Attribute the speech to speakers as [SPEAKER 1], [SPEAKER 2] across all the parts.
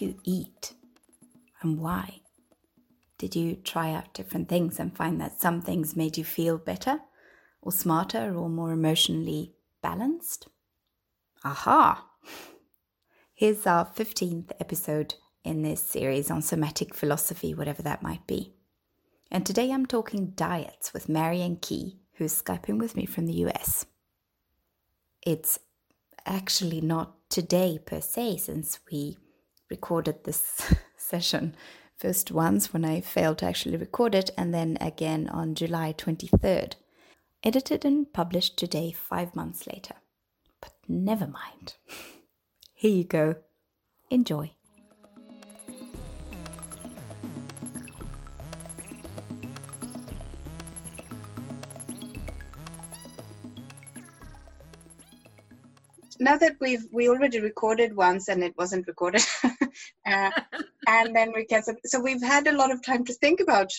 [SPEAKER 1] You eat and why? Did you try out different things and find that some things made you feel better or smarter or more emotionally balanced? Aha! Here's our 15th episode in this series on somatic philosophy, whatever that might be. And today I'm talking diets with Marion Key, who's Skyping with me from the US. It's actually not today per se, since we recorded this session first once when I failed to actually record it, and then again on July 23rd. Edited and published today, five months later. But never mind. Here you go. Enjoy.
[SPEAKER 2] now that we've we already recorded once and it wasn't recorded uh, and then we can so we've had a lot of time to think about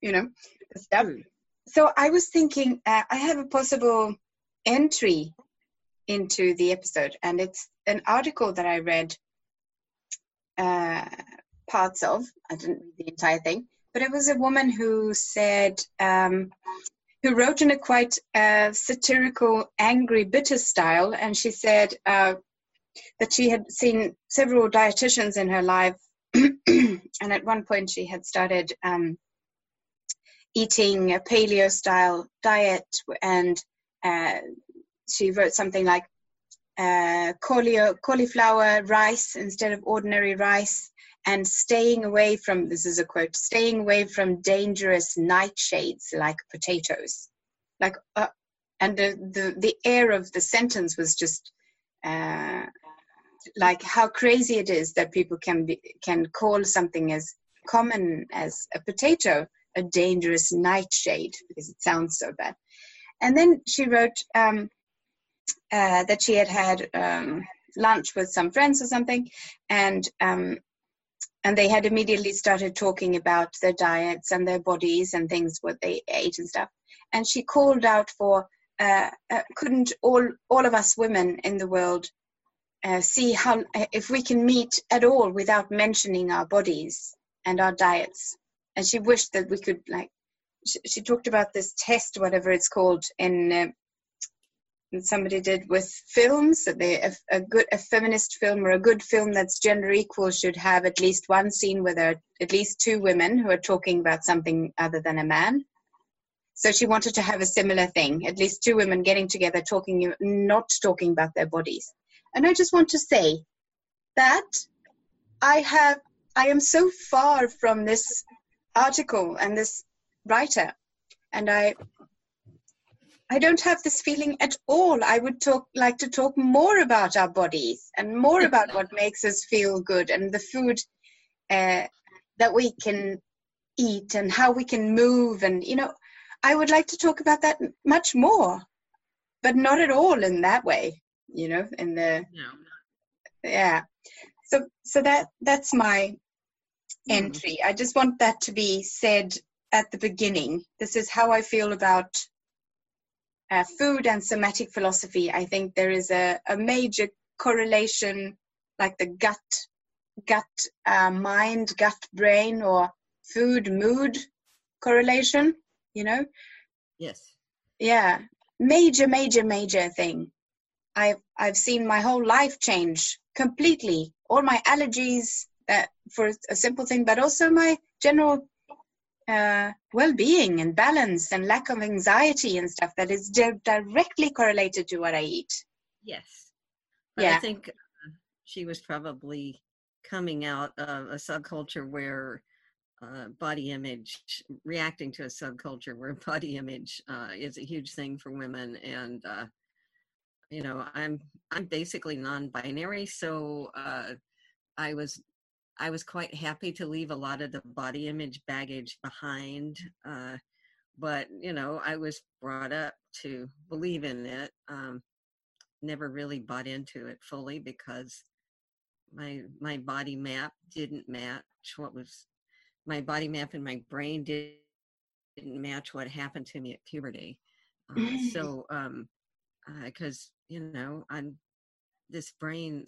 [SPEAKER 2] you know the stuff mm. so i was thinking uh, i have a possible entry into the episode and it's an article that i read uh, parts of i didn't read the entire thing but it was a woman who said um, who wrote in a quite uh, satirical, angry, bitter style. And she said that she had seen several dietitians in her life. and at one point, she had started um, eating a paleo style diet. And uh, she wrote something like uh, cauliflower rice instead of ordinary rice and staying away from this is a quote staying away from dangerous nightshades like potatoes like uh, and the, the the air of the sentence was just uh, like how crazy it is that people can be can call something as common as a potato a dangerous nightshade because it sounds so bad. And then she wrote um, uh, that she had had um, lunch with some friends or something and um, and they had immediately started talking about their diets and their bodies and things what they ate and stuff. And she called out for uh, uh, couldn't all all of us women in the world uh, see how if we can meet at all without mentioning our bodies and our diets. And she wished that we could like she, she talked about this test whatever it's called in uh, somebody did with films that they a, a, good a feminist film or a good film that's gender equal should have at least one scene where there are at least two women who are talking about something other than a man. So she wanted to have a similar thing at least two women getting together talking not talking about their bodies and i just want to say that i have i am so far from this article and this writer and i I don't have this feeling at all. I would talk like to talk more about our bodies and more about what makes us feel good and the food uh, that we can eat and how we can move and you know I would like to talk about that much more, but not at all in that way. You know, in the no. yeah. So so that that's my mm. entry. I just want that to be said at the beginning. This is how I feel about uh, food and somatic philosophy, I think there is a, a major correlation, like the gut, gut uh, mind, gut brain, or food mood correlation. You know.
[SPEAKER 3] Yes.
[SPEAKER 2] Yeah, major, major, major thing. I've I've seen my whole life change completely. All my allergies, uh, for a simple thing, but also my general uh, well-being and balance and lack of anxiety and stuff that is di- directly correlated to what I eat.
[SPEAKER 3] Yes. But yeah. I think uh, she was probably coming out of a subculture where uh, body image, reacting to a subculture where body image uh, is a huge thing for women, and uh, you know, I'm I'm basically non-binary, so uh, I was I was quite happy to leave a lot of the body image baggage behind. Uh, but, you know, I was brought up to believe in it. Um, never really bought into it fully because my my body map didn't match what was my body map and my brain did, didn't match what happened to me at puberty. Uh, so, um, because uh, you know, I'm this brain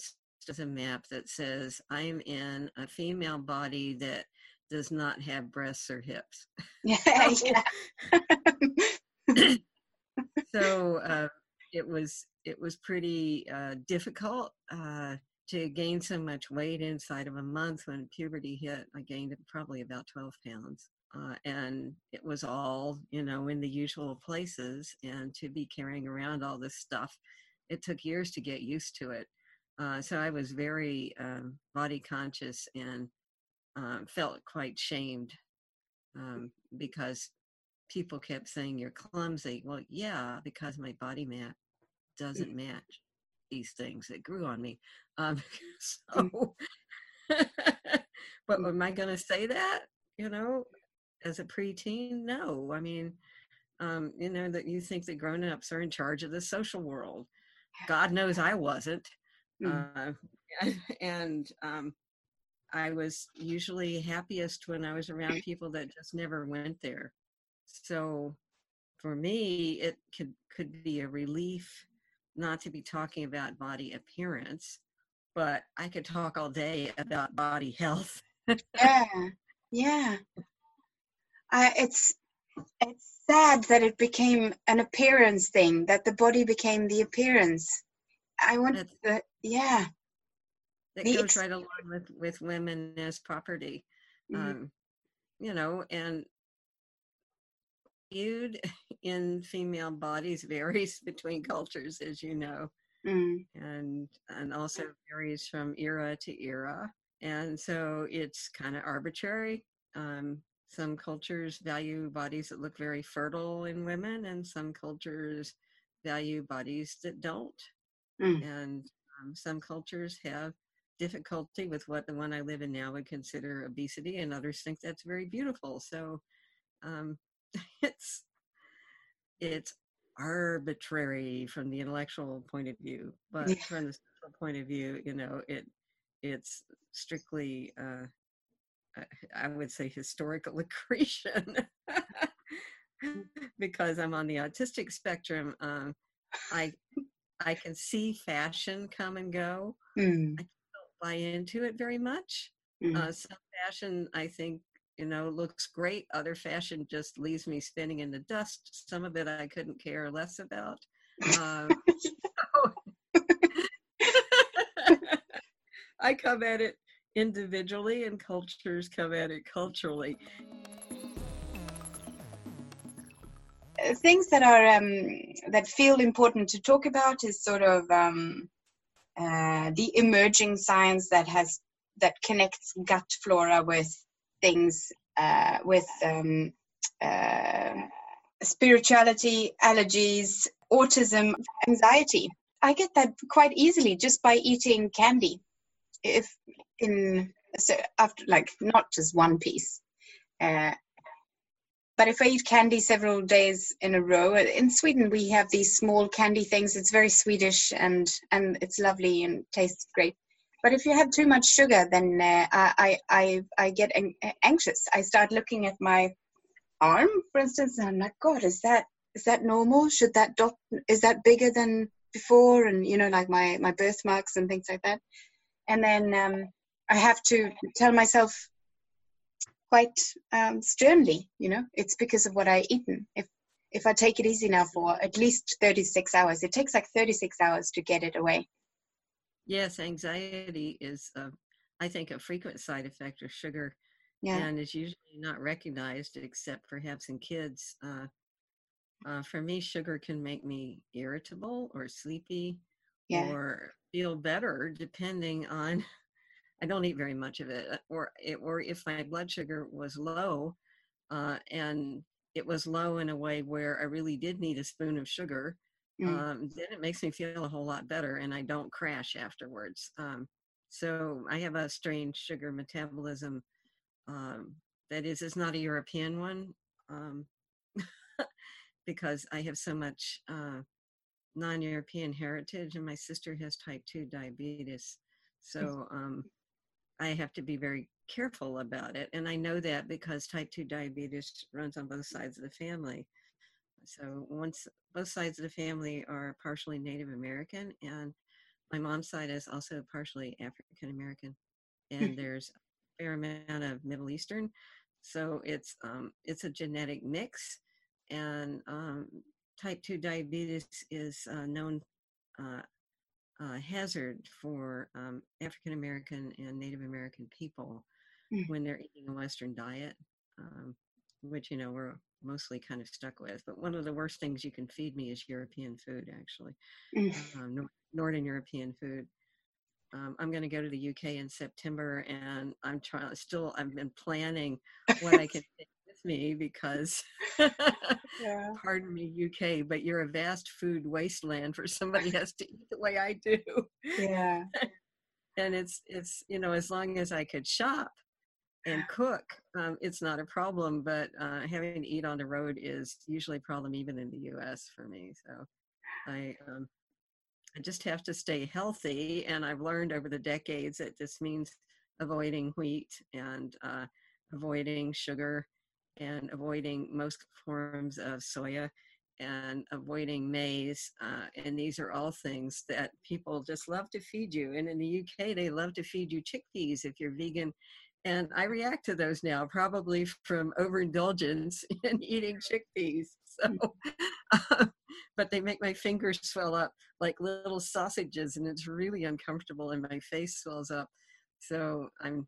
[SPEAKER 3] as a map that says I'm in a female body that does not have breasts or hips. Yeah. so uh, it was it was pretty uh, difficult uh, to gain so much weight inside of a month when puberty hit. I gained probably about 12 pounds. Uh, and it was all, you know, in the usual places. And to be carrying around all this stuff, it took years to get used to it. Uh, so I was very um, body conscious and um, felt quite shamed um, because people kept saying you're clumsy. Well, yeah, because my body map doesn't mm. match these things that grew on me. Um, mm. so, but mm. am I going to say that? You know, as a preteen? No. I mean, um, you know that you think that grown-ups are in charge of the social world. God knows I wasn't. Mm. Uh, and um, I was usually happiest when I was around people that just never went there. So for me, it could could be a relief not to be talking about body appearance, but I could talk all day about body health.
[SPEAKER 2] yeah, yeah. I, it's it's sad that it became an appearance thing. That the body became the appearance. I want to, yeah.
[SPEAKER 3] That goes right along with with women as property, mm-hmm. um, you know, and viewed in female bodies varies between cultures, as you know, mm. and and also varies from era to era, and so it's kind of arbitrary. Um, some cultures value bodies that look very fertile in women, and some cultures value bodies that don't. Mm. And um, some cultures have difficulty with what the one I live in now would consider obesity, and others think that's very beautiful. So um, it's it's arbitrary from the intellectual point of view, but yeah. from the social point of view, you know, it it's strictly uh, I would say historical accretion because I'm on the autistic spectrum. Um, I I can see fashion come and go. Mm. I don't buy into it very much. Mm. Uh, some fashion I think you know looks great. Other fashion just leaves me spinning in the dust. Some of it I couldn't care less about. Um, I come at it individually and cultures come at it culturally.
[SPEAKER 2] Uh, things that are um, that feel important to talk about is sort of um, uh, the emerging science that has that connects gut flora with things uh, with um, uh, spirituality, allergies, autism, anxiety. I get that quite easily just by eating candy. If in so after like not just one piece uh, but if i eat candy several days in a row uh, in sweden we have these small candy things. It's very swedish and and it's lovely and tastes great. But if you have too much sugar then uh, I, I i get anxious. I start looking at my arm for instance and i'm like god is that is that normal? Should that dot is that bigger than before? And you know like my my birthmarks and things like that and then um, I have to tell myself quite um, sternly, you know, it's because of what I eaten. If if I take it easy now for at least 36 hours, it takes like 36 hours to get it away.
[SPEAKER 3] Yes, anxiety is, uh, I think, a frequent side effect of sugar, yeah. and is usually not recognized except perhaps in kids. Uh, uh, for me, sugar can make me irritable or sleepy yeah. or feel better depending on I don't eat very much of it, or or if my blood sugar was low, uh, and it was low in a way where I really did need a spoon of sugar, mm. um, then it makes me feel a whole lot better, and I don't crash afterwards. Um, so I have a strange sugar metabolism. Um, that is, it's not a European one um, because I have so much uh, non-European heritage, and my sister has type two diabetes. So um, I have to be very careful about it. And I know that because type 2 diabetes runs on both sides of the family. So once both sides of the family are partially Native American, and my mom's side is also partially African American, and there's a fair amount of Middle Eastern. So it's um, it's a genetic mix, and um, type two diabetes is uh, known uh, uh, hazard for um, African American and Native American people
[SPEAKER 2] Mm.
[SPEAKER 3] when they're eating a Western diet, um, which you know we're mostly kind of stuck with. But one of the worst things you can feed me is European food, actually,
[SPEAKER 2] Mm.
[SPEAKER 3] um, Nor- Northern European food. Um, I'm going to go to the UK in September, and I'm trying. Still, I've been planning what I can with me because,
[SPEAKER 2] Yeah.
[SPEAKER 3] pardon me, UK, but you're a vast food wasteland for somebody has to eat the way I do.
[SPEAKER 2] Yeah.
[SPEAKER 3] and it's it's you know as long as I could shop and cook, um, it's not a problem. But uh, having to eat on the road is usually a problem, even in the U.S. for me. So I um, I just have to stay healthy, and I've learned over the decades that this means avoiding wheat and uh, avoiding sugar and avoiding most forms of soya and avoiding maize. Uh, and these are all things that people just love to feed you. And in the UK, they love to feed you chickpeas if you're vegan. And I react to those now, probably from overindulgence in eating chickpeas. So, uh, but they make my fingers swell up like little sausages, and it's really uncomfortable, and my face swells up. So I'm,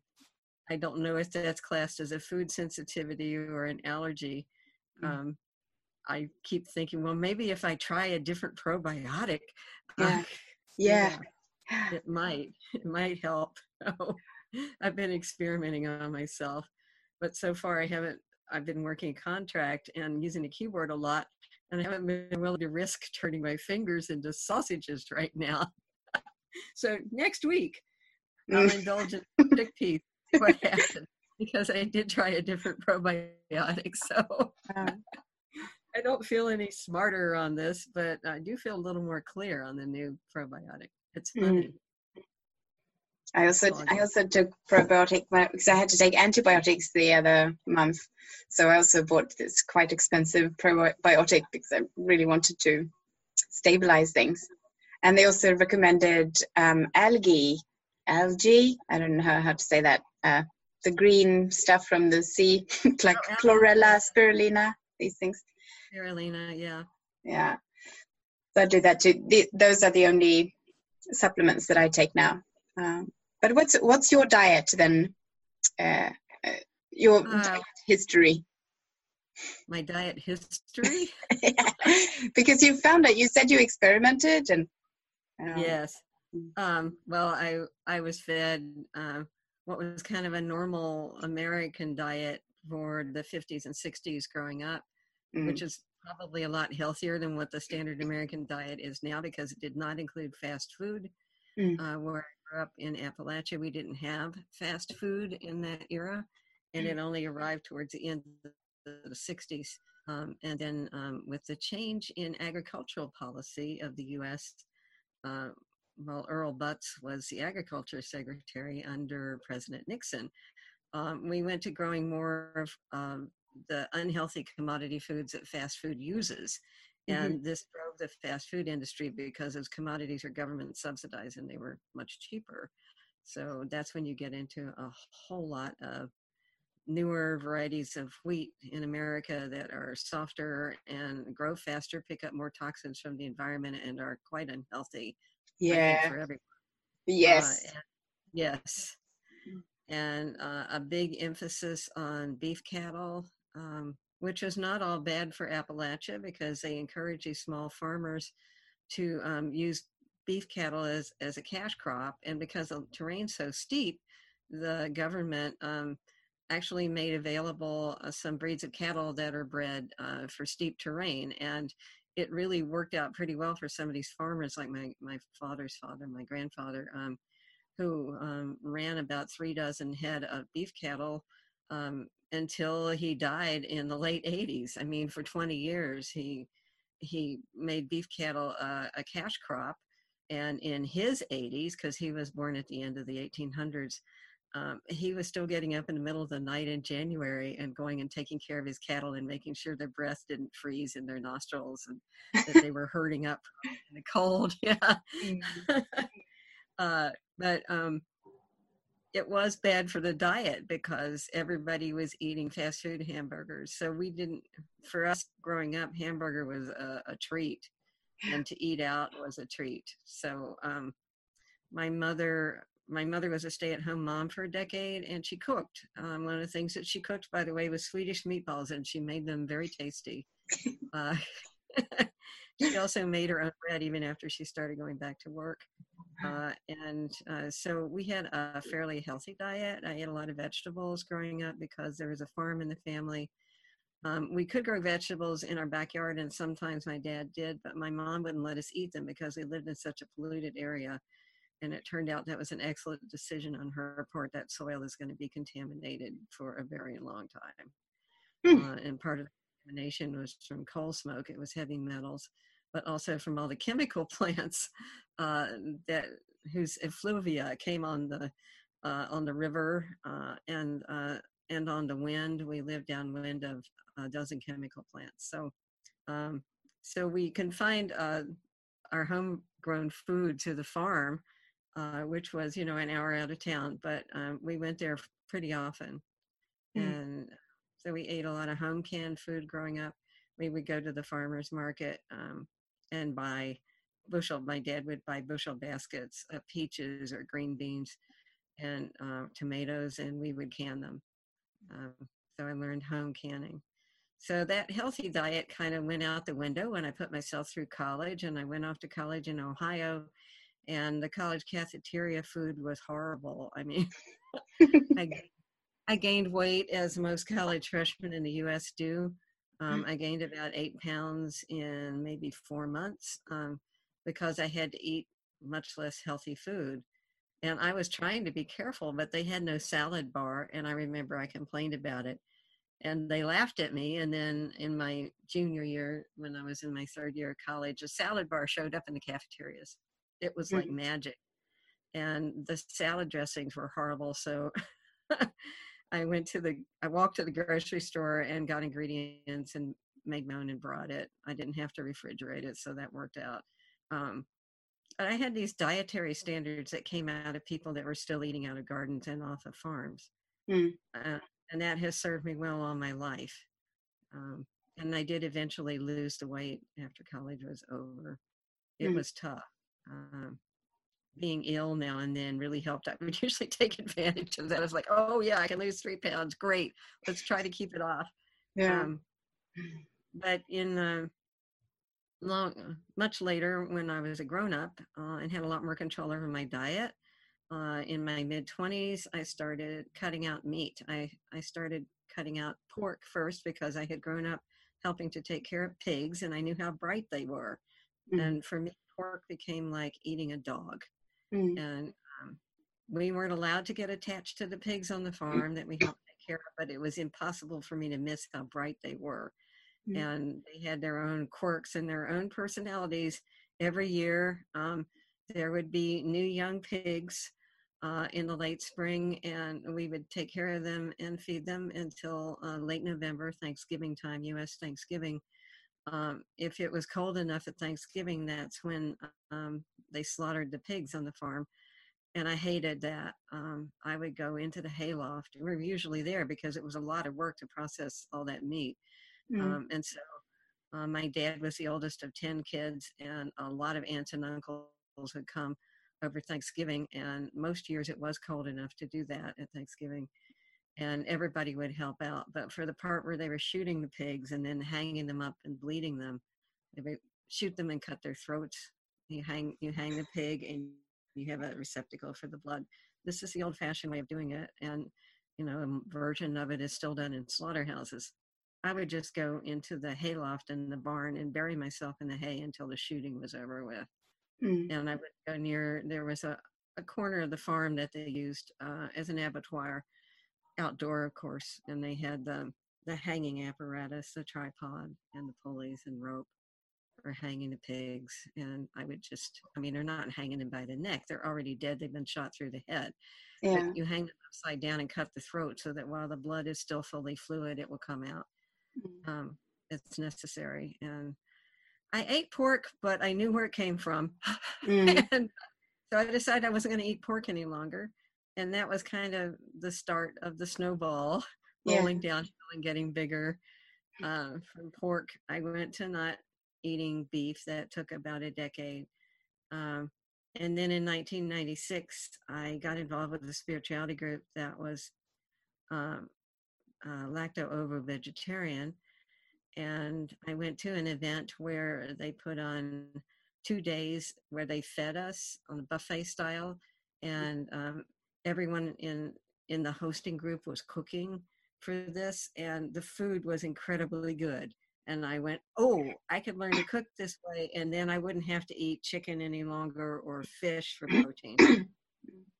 [SPEAKER 3] I don't know if that's classed as a food sensitivity or an allergy.
[SPEAKER 2] Mm.
[SPEAKER 3] Um, I keep thinking, well, maybe if I try a different probiotic,
[SPEAKER 2] Yeah.
[SPEAKER 3] uh,
[SPEAKER 2] Yeah.
[SPEAKER 3] it might, it might help. So I've been experimenting on myself, but so far I haven't. I've been working contract and using a keyboard a lot, and I haven't been willing to risk turning my fingers into sausages right now. so next week, I'll indulge in chickpeas. What happens? Because I did try a different probiotic, so I don't feel any smarter on this, but I do feel a little more clear on the new probiotic. It's
[SPEAKER 2] Mm.
[SPEAKER 3] funny.
[SPEAKER 2] I also I also took probiotic because I had to take antibiotics the other month, so I also bought this quite expensive probiotic because I really wanted to stabilize things. And they also recommended um, algae, algae. I don't know how, how to say that. Uh, the green stuff from the sea, like
[SPEAKER 3] Oh,
[SPEAKER 2] chlorella, spirulina, these things.
[SPEAKER 3] Spirulina, yeah.
[SPEAKER 2] Yeah. So I do that too. The, those are the only supplements that I take now. Um, but what's what's your diet then? Uh, uh, your
[SPEAKER 3] Uh,
[SPEAKER 2] diet history,
[SPEAKER 3] My diet history.
[SPEAKER 2] because you found it. You said you experimented and. um,
[SPEAKER 3] yes.
[SPEAKER 2] Mm.
[SPEAKER 3] Um, well, I I was fed uh, what was kind of a normal American diet for the 50s and 60s growing up,
[SPEAKER 2] mm,
[SPEAKER 3] which is probably a lot healthier than what the standard American diet is now because it did not include fast food.
[SPEAKER 2] Mm.
[SPEAKER 3] Uh, where I grew up in Appalachia, we didn't have fast food in that era, and it only arrived towards the end of the 60s. Um, and then um, with the change in agricultural policy of the U.S., uh, well, Earl Butz was the agriculture secretary under President Nixon. Um, we went to growing more of um, the unhealthy commodity foods that fast food uses. And this drove the fast food industry because those commodities are government subsidized and they were much cheaper. So that's when you get into a whole lot of newer varieties of wheat in America that are softer and grow faster, pick up more toxins from the environment, and are quite unhealthy
[SPEAKER 2] Yeah.
[SPEAKER 3] for everyone.
[SPEAKER 2] Yes.
[SPEAKER 3] Uh, and- yes. And uh, a big emphasis on beef cattle, um, which is not all bad for Appalachia because they encourage these small farmers to um, use beef cattle as, as a cash crop. And because the terrain's so steep, the government um, actually made available uh, some breeds of cattle that are bred uh, for steep terrain. And it really worked out pretty well for some of these farmers, like my, my father's father, my grandfather, um, who um, ran about three dozen head of beef cattle um, until he died in the late 80s. I mean, for 20 years, he he made beef cattle uh, a cash crop, and in his 80s, because he was born at the end of the 1800s, um, he was still getting up in the middle of the night in January and going and taking care of his cattle and making sure their breath didn't freeze in their nostrils and that they were hurting up in the cold. Yeah.
[SPEAKER 2] Mm.
[SPEAKER 3] uh, but um, it was bad for the diet because everybody was eating fast food hamburgers. So we didn't, for us growing up, hamburger was a, a treat and to eat out was a treat. So um, my mother, my mother was a stay-at-home mom for a decade and she cooked. Um, one of the things that she cooked, by the way, was Swedish meatballs and she made them very tasty. Uh, she also made her own bread even after she started going back to work. Uh, and uh, so we had a fairly healthy diet. I ate a lot of vegetables growing up because there was a farm in the family. Um, we could grow vegetables in our backyard, and sometimes my dad did, but my mom wouldn't let us eat them because we lived in such a polluted area. And it turned out that was an excellent decision on her part. That soil is going to be contaminated for a very long time. Mm. Uh, and part of the contamination was from coal smoke, it was heavy metals but also from all the chemical plants uh, that whose effluvia came on the uh, on the river uh, and uh, and on the wind. We live downwind of a dozen chemical plants, so um, so we confined uh, our homegrown food to the farm, uh, which was you know an hour out of town, but um, we went there pretty often, mm. and so we ate a lot of home canned food growing up. We would go to the farmers market. Um, and buy bushel. My dad would buy bushel baskets of peaches or green beans and uh, tomatoes, and we would can them. Um, so I learned home canning. So that healthy diet kind of went out the window when I put myself through college, and I went off to college in Ohio, and the college cafeteria food was horrible. I mean, I, I gained weight as most college freshmen in the U.S. do. Um, mm. I gained about eight pounds in maybe four months um, because I had to eat much less healthy food. And I was trying to be careful, but they had no salad bar. And I remember I complained about it. And they laughed at me. And then in my junior year, when I was in my third year of college, a salad bar showed up in the cafeterias. It was like mm-hmm. magic. And the salad dressings were horrible. So I went to the, I walked to the grocery store and got ingredients and made my own and brought it. I didn't have to refrigerate it, so that worked out. Um, I had these dietary standards that came out of people that were still eating out of gardens and off of farms. Mm. Uh, and that has served me well all my life. Um, and I did eventually lose the weight after college was over. It mm. was tough. Um, being ill now and then really helped. I would usually take advantage of that. I was like, oh yeah, I can lose three pounds. Great. Let's try to keep it off. Yeah. Um, but in uh, long, much later, when I was a grown up uh, and had a lot more control over my diet, uh, in my mid 20s, I started cutting out meat. I, I started cutting out pork first because I had grown up helping to take care of pigs and I knew how bright they were. Mm-hmm. And for me, pork became like eating a dog. Mm. And um, we weren't allowed to get attached to the pigs on the farm that we helped take care of, but it was impossible for me to miss how bright they were. Mm. And they had their own quirks and their own personalities. Every year, um, there would be new young pigs uh, in the late spring, and we would take care of them and feed them until uh, late November, Thanksgiving time, U.S. Thanksgiving um, if it was cold enough at Thanksgiving, that's when um, they slaughtered the pigs on the farm. And I hated that. Um, I would go into the hayloft. We were usually there because it was a lot of work to process all that meat. Mm. and so uh, my dad was the oldest of 10 kids, and a lot of aunts and uncles would come over Thanksgiving. And most years it was cold enough to do that at Thanksgiving and everybody would help out. But for the part where they were shooting the pigs and then hanging them up and bleeding them, they would shoot them and cut their throats. You hang you hang the pig and you have a receptacle for the blood. This is the old-fashioned way of doing it, and you know a version of it is still done in slaughterhouses. I would just go into the hayloft in the barn and bury myself in the hay until the shooting was over with. Mm. And I would go near. There was a, a corner of the farm that they used uh, as an abattoir outdoor, of course, and they had the the hanging apparatus, the tripod, and the pulleys and rope for hanging the pigs. And I would just, I mean, they're not hanging them by the neck; they're already dead. They've been shot through the head. Yeah. But you hang them upside down and cut the throat so that while the blood is still fully fluid, it will come out. Mm-hmm. Um, it's necessary. And I ate pork, but I knew where it came from. Mm. and So I decided I wasn't going to eat pork any longer. And that was kind of the start of the snowball rolling yeah. downhill and getting bigger. Uh, from pork, I went to not eating beef. That took about a decade. Um, and then in 1996, I got involved with a spirituality group that was um, uh, lacto ovo vegetarian. And I went to an event where they put on two days where they fed us on a buffet style, and um, everyone in in the hosting group was cooking for this, and the food was incredibly good. And I went, oh, I could learn to cook this way, and then I wouldn't have to eat chicken any longer or fish for protein.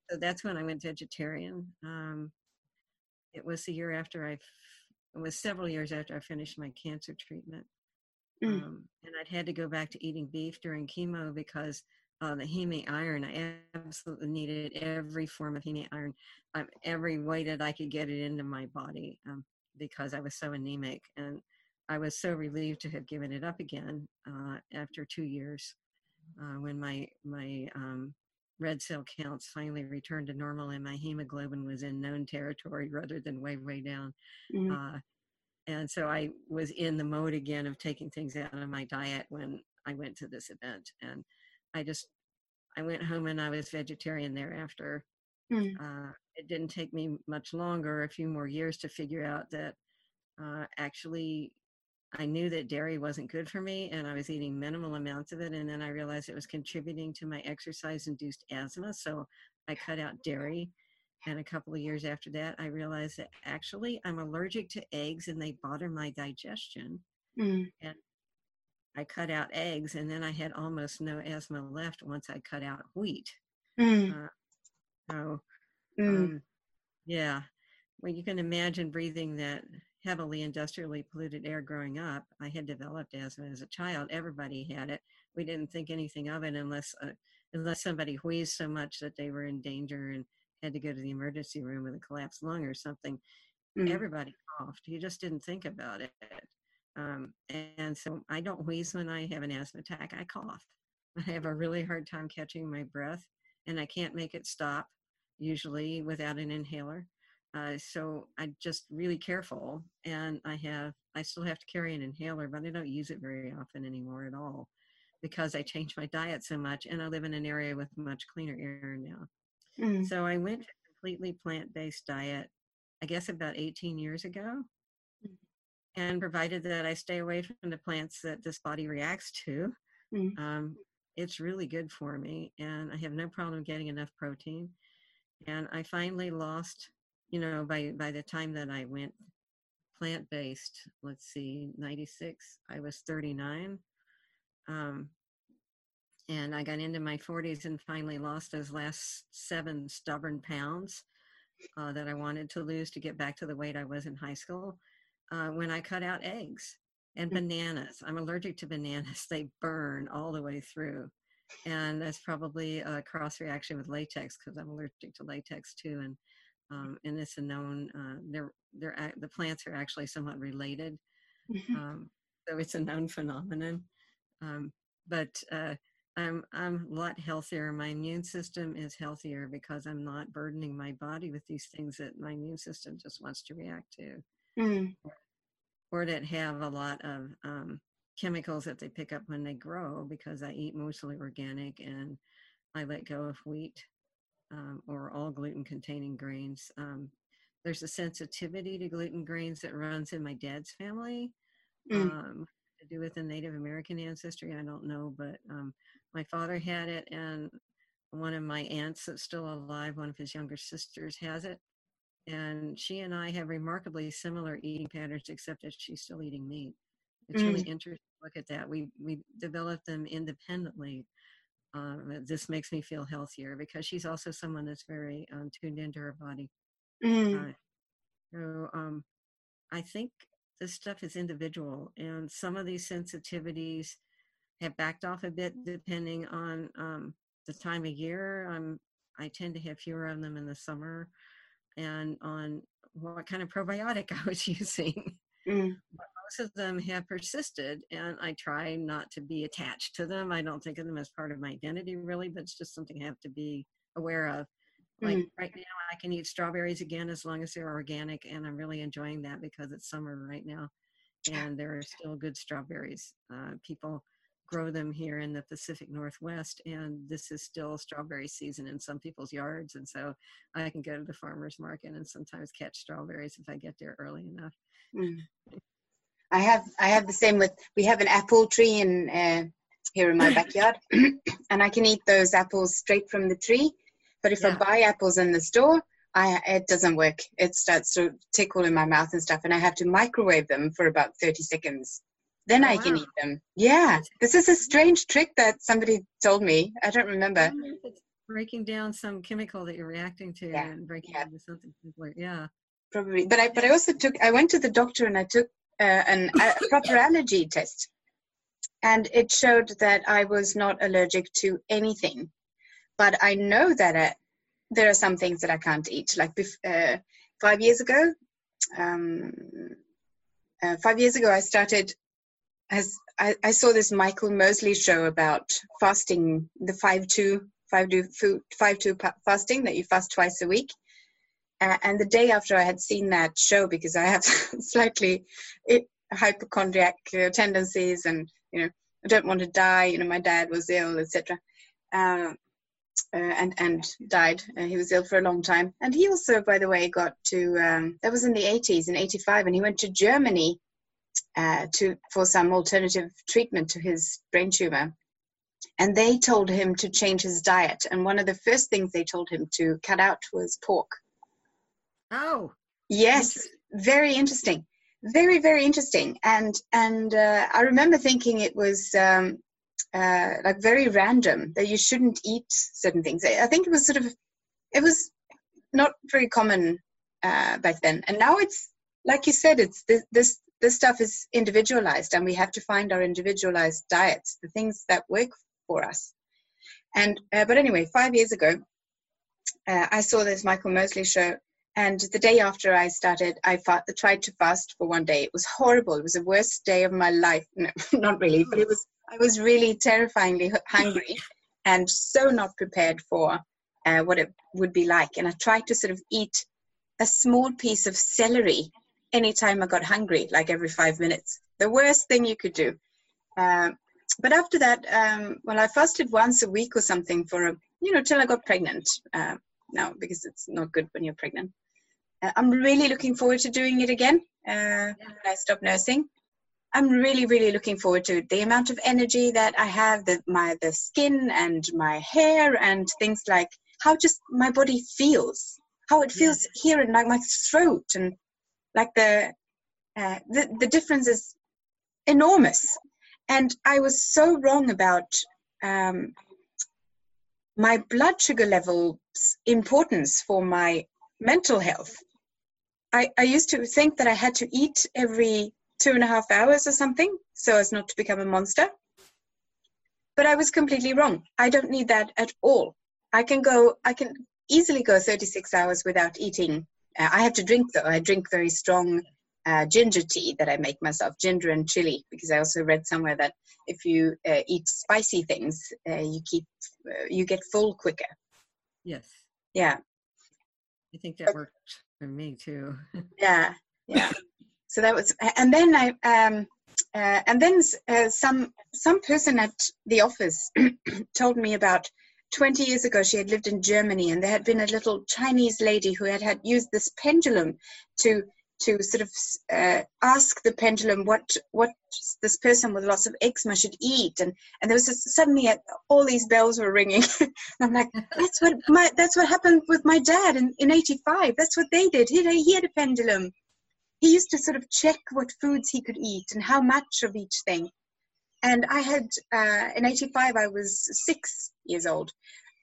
[SPEAKER 3] so that's when I went vegetarian. Um, it was the year after I, it was several years after I finished my cancer treatment. Mm. Um, and I'd had to go back to eating beef during chemo because uh, the heme iron. I absolutely needed every form of heme iron, um, every way that I could get it into my body um, because I was so anemic. And I was so relieved to have given it up again uh, after two years uh, when my my um, red cell counts finally returned to normal and my hemoglobin was in known territory rather than way way down. Mm-hmm and so I was in the mode again of taking things out of my diet when I went to this event, and I just I went home and I was vegetarian thereafter. Mm. Uh, it didn't take me much longer, a few more years, to figure out that uh, actually I knew that dairy wasn't good for me, and I was eating minimal amounts of it. And then I realized it was contributing to my exercise-induced asthma, so I cut out dairy and a couple of years after that, I realized that actually I'm allergic to eggs and they bother my digestion. Mm. And I cut out eggs, and then I had almost no asthma left once I cut out wheat. Mm. Uh, so, mm. um, yeah, well, you can imagine breathing that heavily industrially polluted air growing up. I had developed asthma as a child. Everybody had it. We didn't think anything of it unless uh, unless somebody wheezed so much that they were in danger and had to go to the emergency room with a collapsed lung or something, mm. everybody coughed. You just didn't think about it. Um, and so I don't wheeze when I have an asthma attack. I cough. I have a really hard time catching my breath, and I can't make it stop usually without an inhaler. Uh, so I'm just really careful, and I have I still have to carry an inhaler, but I don't use it very often anymore at all because I changed my diet so much, and I live in an area with much cleaner air now. Mm. So I went to a completely plant based diet, I guess about 18 years ago. And provided that I stay away from the plants that this body reacts to, mm. um, it's really good for me. And I have no problem getting enough protein. And I finally lost, you know, by, by the time that I went plant based, let's see, 96, I was 39. Um, and I got into my 40s and finally lost those last seven stubborn pounds uh, that I wanted to lose to get back to the weight I was in high school uh, when I cut out eggs and mm. bananas. I'm allergic to bananas, they burn all the way through. And that's probably a cross reaction with latex because I'm allergic to latex too. And um, and it's a known uh, they're they're the plants are actually somewhat related, mm-hmm. um, so it's a known phenomenon. Um, but uh, I'm I'm a lot healthier. My immune system is healthier because I'm not burdening my body with these things that my immune system just wants to react to, mm. or, that have a lot of um, chemicals that they pick up when they grow. Because I eat mostly organic and I let go of wheat um, or all gluten-containing grains. Um, there's a sensitivity to gluten grains that runs in my dad's family. Mm. Um, to do with the Native American ancestry, I don't know, but um, my father had it, and one of my aunts that's still alive, one of his younger sisters, has it. And she and I have remarkably similar eating patterns, except that she's still eating meat. It's mm. really interesting to look at that. We we developed them independently. Um, this makes me feel healthier because she's also someone that's very um, tuned into her body. Mm. Uh, so um, I think this stuff is individual, and some of these sensitivities have backed off a bit depending on um, the time of year. I'm I tend to have fewer of them in the summer, and on what kind of probiotic I was using. Mm. most of them have persisted, and I try not to be attached to them. I don't think of them as part of my identity, really, but it's just something I have to be aware of. Like mm. right now, I can eat strawberries again as long as they're organic, and I'm really enjoying that because it's summer right now, and there are still good strawberries. Uh, people grow them here in the Pacific Northwest, and this is still strawberry season in some people's yards, and so I can go to the farmers market and sometimes catch strawberries if I get there early enough. Mm.
[SPEAKER 2] I have I have the same with we have an apple tree in uh, here in my backyard, and I can eat those apples straight from the tree. But if yeah. I buy apples in the store, I it doesn't work. It starts to tickle in my mouth and stuff, and I have to microwave them for about thirty seconds then oh, I can eat them. Yeah, this is a strange trick that somebody told me. I don't remember.
[SPEAKER 3] breaking down some chemical that you're reacting to yeah. and breaking yeah. into something simpler. Yeah,
[SPEAKER 2] probably. But I but I also took. I went to the doctor and I took uh, an, a proper allergy test, and it showed that I was not allergic to anything. But I know that uh, there are some things that I can't eat. Like uh, five years ago, um, uh, five years ago, I started as I, I, saw this Michael Mosley show about fasting, the five two five two food five two fasting that you fast twice a week. Uh, and the day after I had seen that show, because I have slightly hypochondriac uh, tendencies, and you know I don't want to die. You know my dad was ill, etc. Uh, uh, and and died. Uh, he was ill for a long time, and he also, by the way, got to um, that was in the 80s, in '85, and he went to Germany uh, to for some alternative treatment to his brain tumor. And they told him to change his diet. And one of the first things they told him to cut out was pork.
[SPEAKER 3] Oh
[SPEAKER 2] yes very interesting. Very very interesting. And and uh, i remember thinking it was um, uh, like very random that you shouldn't eat certain things. I think it was sort of it was not very common uh, back then. And now it's like you said it's this, this this stuff is individualized and we have to find our individualized diets the things that work for us. And uh, but anyway five years ago uh, i saw this michael mosley show and the day after i started i tried to fast for one day. It was horrible. It was the worst day of my life. No, not really but it was i was really terrifyingly hungry and so not prepared for uh, what it would be like. And i tried to sort of eat a small piece of celery anytime I got hungry, like every five minutes. The worst thing you could do. Um, but after that, um, well, I fasted once a week or something for a, you know, till I got pregnant. Uh, now, because it's not good when you're pregnant. Uh, I'm really looking forward to doing it again uh, when I stop nursing. I'm really, really looking forward to it. The amount of energy that I have, the my the skin and my hair and things like how just my body feels, how it feels yeah. here in like my throat and like the uh, the, the difference is enormous. And i was so wrong about um, my blood sugar levels importance for my mental health. I, I used to think that i had to eat every two and a half hours or something so as not to become a monster. But i was completely wrong. I don't need that at all. I can go i can easily go 36 hours without eating uh, I have to drink though. I drink very strong uh, ginger tea that I make myself, ginger and chili, because I also read somewhere that if you uh, eat spicy things, uh, you keep uh, you get full quicker.
[SPEAKER 3] Yes.
[SPEAKER 2] Yeah.
[SPEAKER 3] I think that worked for me too.
[SPEAKER 2] yeah, yeah. So that was, and then I um, uh, and then some some person at the office told me about 20 years ago she had lived in germany and there had been a little chinese lady who had had used this pendulum to to sort of uh, ask the pendulum what what this person with lots of eczema should eat. And and there was just, suddenly all these bells were ringing. I'm like that's what my that's what happened with my dad in, in 85 that's what they did. He, he had a pendulum. He used to sort of check what foods he could eat and how much of each thing and I had uh, in '85 I was six years old,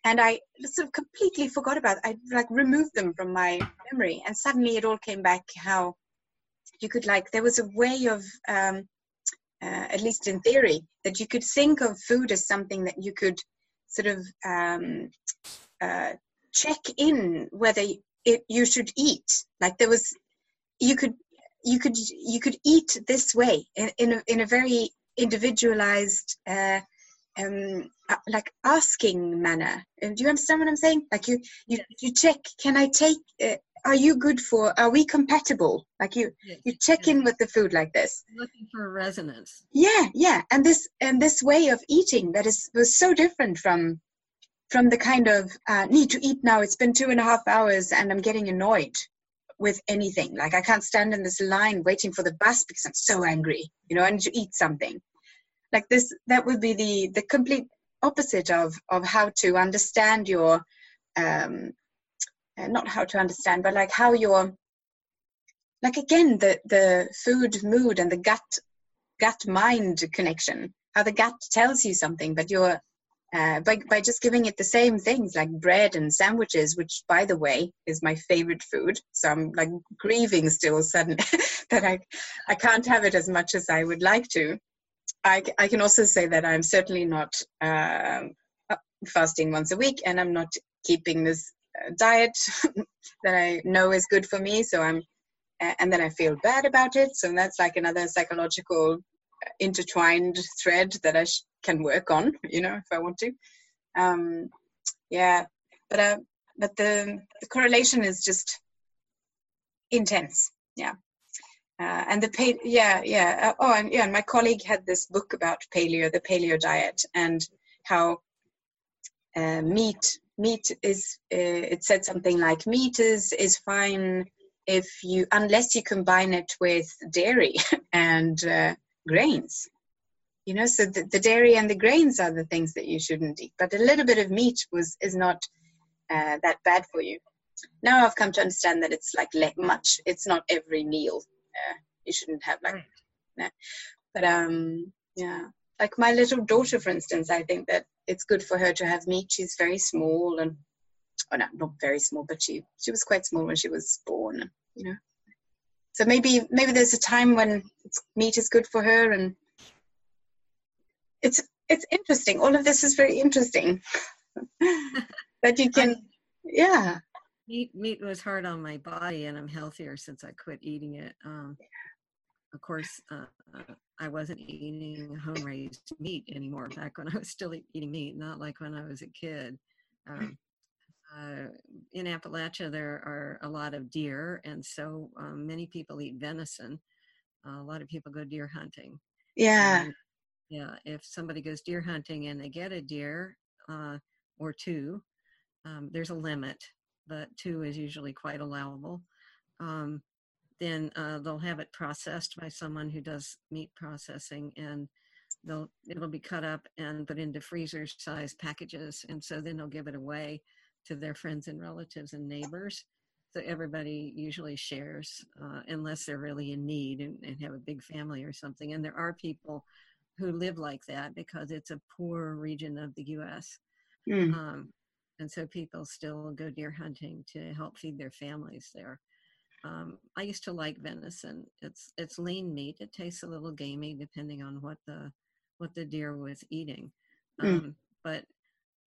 [SPEAKER 2] and I sort of completely forgot about. It. I like removed them from my memory, and suddenly it all came back. How you could like there was a way of, um, uh, at least in theory, that you could think of food as something that you could sort of um, uh, check in whether it you should eat. Like there was, you could you could you could eat this way in, in a, in a very individualized uh, um, uh, like asking manner. Uh, do you understand what I'm saying? Like you, you, you check. Can I take? Uh, are you good for? Are we compatible? Like you, yes. you check in with the food like this.
[SPEAKER 3] Looking for resonance.
[SPEAKER 2] Yeah, yeah, and this and this way of eating that is was so different from from the kind of uh, need to eat now. It's been two and a half hours and I'm getting annoyed with anything. Like I can't stand in this line waiting for the bus because I'm so angry. You know, I need to eat something like this that would be the the complete opposite of of how to understand your um uh, not how to understand but like how your like again the the food mood and the gut gut mind connection how the gut tells you something but you're uh, by, by just giving it the same things like bread and sandwiches which by the way is my favorite food so i'm like grieving still suddenly that i i can't have it as much as i would like to I, I can also say that I'm certainly not um, uh, fasting once a week, and I'm not keeping this uh, diet that I know is good for me. So I'm, and then I feel bad about it. So that's like another psychological uh, intertwined thread that I sh- can work on, you know, if I want to. Um, yeah, but uh, but the the correlation is just intense. Yeah. Uh, and the pa- yeah yeah uh, oh and yeah and my colleague had this book about paleo the paleo diet and how uh, meat meat is uh, it said something like meat is is fine if you unless you combine it with dairy and uh, grains you know so the, the, dairy and the grains are the things that you shouldn't eat but a little bit of meat was is not uh, that bad for you. Now i've come to understand that it's like much it's not every meal uh, you shouldn't have like yeah. but um yeah like my little daughter for instance i think that it's good for her to have meat. She's very small and oh no not very small but she she was quite small when she was born you know. So maybe maybe there's a time when meat is good for her and it's it's interesting. All of this is very interesting. That you can yeah.
[SPEAKER 3] Meat meat was hard on my body and i'm healthier since i quit eating it. Um, of course uh, uh, i wasn't eating home raised meat anymore back when i was still eating meat not like when i was a kid. Um, uh, in appalachia there are a lot of deer and so um, many people eat venison. A lot of people go deer hunting.
[SPEAKER 2] Yeah. And,
[SPEAKER 3] yeah if somebody goes deer hunting and they get a deer uh, or two um, there's a limit but two is usually quite allowable. Um, then uh, they'll have it processed by someone who does meat processing, and they'll it'll be cut up and put into freezer size packages, and so then they'll give it away to their friends and relatives and neighbors. So everybody usually shares, uh, unless they're really in need and, and have a big family or something. And there are people who live like that because it's a poor region of the U.S. Mm. Um, and so people still go deer hunting to help feed their families there. Um, I used to like venison. It's it's lean meat. It tastes a little gamey depending on what the what the deer was eating. Hmm. Um, mm. But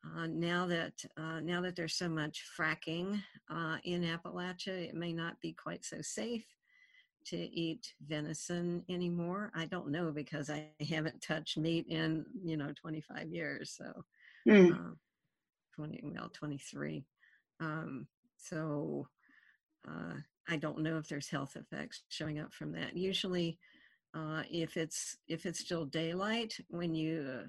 [SPEAKER 3] uh, now that uh, now that there's so much fracking uh, in Appalachia, it may not be quite so safe to eat venison anymore. I don't know because I haven't touched meat in you know 25 years. So. Mm. 20, well, 23. Um, so uh, I don't know if there's health effects showing up from that. Usually, uh, if it's if it's still daylight when you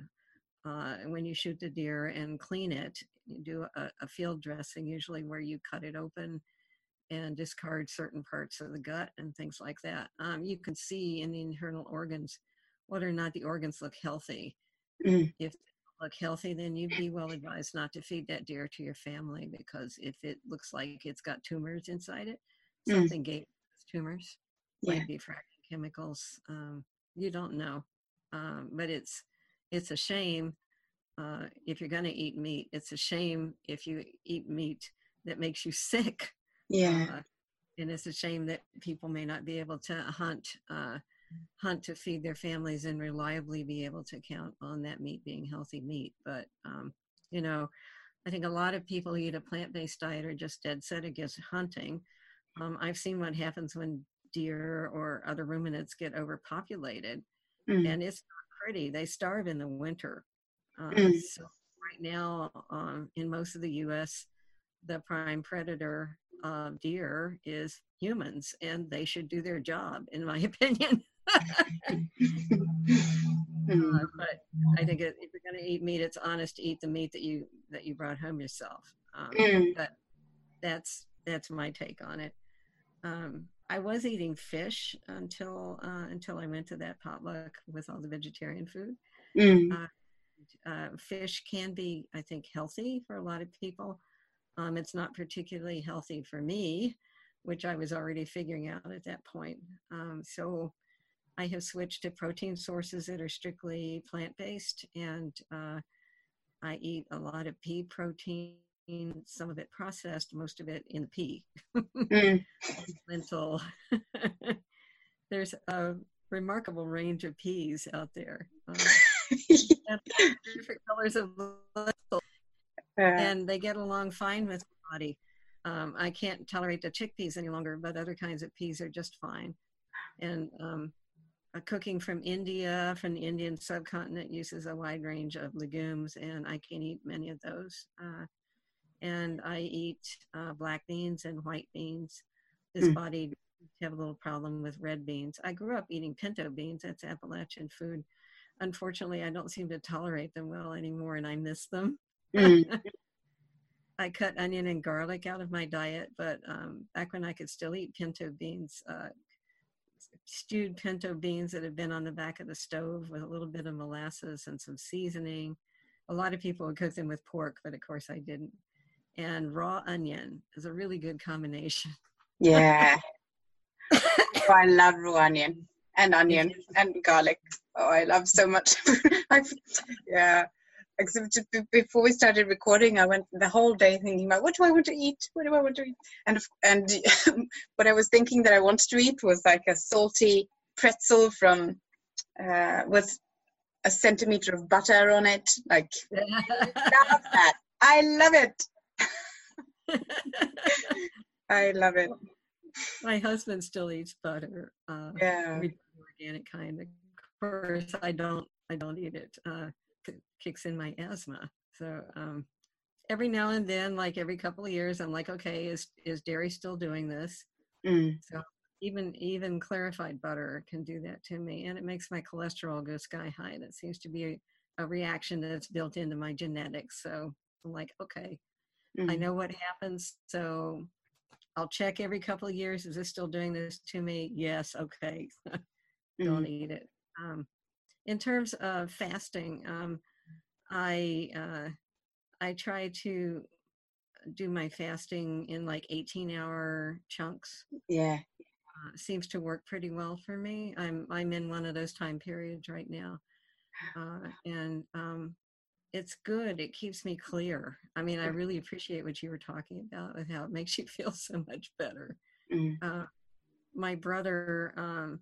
[SPEAKER 3] uh, when you shoot the deer and clean it, you do a, a, field dressing, usually where you cut it open and discard certain parts of the gut and things like that. Um, you can see in the internal organs whether or not the organs look healthy. Mm. If look healthy, then you'd be well advised not to feed that deer to your family because if it looks like it's got tumors inside it, mm. something mm. gave tumors, yeah. might be fracking chemicals. Um, you don't know, um, but it's it's a shame uh, if you're going to eat meat. It's a shame if you eat meat that makes you sick.
[SPEAKER 2] Yeah, uh,
[SPEAKER 3] and it's a shame that people may not be able to hunt. Uh, hunt to feed their families and reliably be able to count on that meat being healthy meat. But, um, you know, I think a lot of people who eat a plant based diet are just dead set against hunting. Um, I've seen what happens when deer or other ruminants get overpopulated, mm. and it's not pretty. They starve in the winter. Uh, mm. So right now, um, in most of the U.S., the prime predator of deer is humans, and they should do their job, in my opinion. Uh, but I think if you're going to eat meat, it's honest to eat the meat that you that you brought home yourself. Um, mm. But that's that's my take on it. Um, I was eating fish until uh, until I went to that potluck with all the vegetarian food. Mm. Uh, uh, fish can be, I think, healthy for a lot of people. Um, it's not particularly healthy for me, which I was already figuring out at that point. Um, so I have switched to protein sources that are strictly plant based, and uh, I eat a lot of pea protein, some of it processed, most of it in the pea. mm. Lentil. There's a remarkable range of peas out there. Um, different colors of and they get along fine with body. Um, I can't tolerate the chickpeas any longer, but other kinds of peas are just fine. And um, uh, cooking from India, from the Indian subcontinent, uses a wide range of legumes, and I can't eat many of those. Uh, and I eat uh, black beans and white beans. This mm. body have a little problem with red beans. I grew up eating pinto beans. That's Appalachian food. Unfortunately, I don't seem to tolerate them well anymore, and I miss them. Mm. I cut onion and garlic out of my diet, but um, back when I could still eat pinto beans, uh, stewed pinto beans that have been on the back of the stove with a little bit of molasses and some seasoning. A lot of people would cook them with pork, but of course I didn't. And raw onion is a really good combination.
[SPEAKER 2] Yeah. oh, I love raw onion and onion and garlic. Oh, I love so much. yeah except before we started recording, I went the whole day thinking about what do I want to eat? What do I want to eat? And and what I was thinking that I wanted to eat was like a salty pretzel from uh, with a centimeter of butter on it. Like love that. I love it. I love it.
[SPEAKER 3] My husband still eats butter. Uh,
[SPEAKER 2] yeah,
[SPEAKER 3] organic kind. Of course, I don't. I don't eat it. Uh, kicks in my asthma. So um, every now and then, like every couple of years, I'm like, okay, is is dairy still doing this? Mm. So even even clarified butter can do that to me, and it makes my cholesterol go sky high. And it seems to be a, a reaction that's built into my genetics. So I'm like, okay, mm. I know what happens. So I'll check every couple of years. Is this still doing this to me? Yes. Okay. Don't mm. eat it. Um, in terms of fasting, um, I uh, I try to do my fasting in like 18 hour chunks.
[SPEAKER 2] Yeah.
[SPEAKER 3] Uh, seems to work pretty well for me. I'm I'm in one of those time periods right now, uh, and um, it's good. It keeps me clear. I mean, I really appreciate what you were talking about with how it makes you feel so much better. Mm. Uh, my brother um,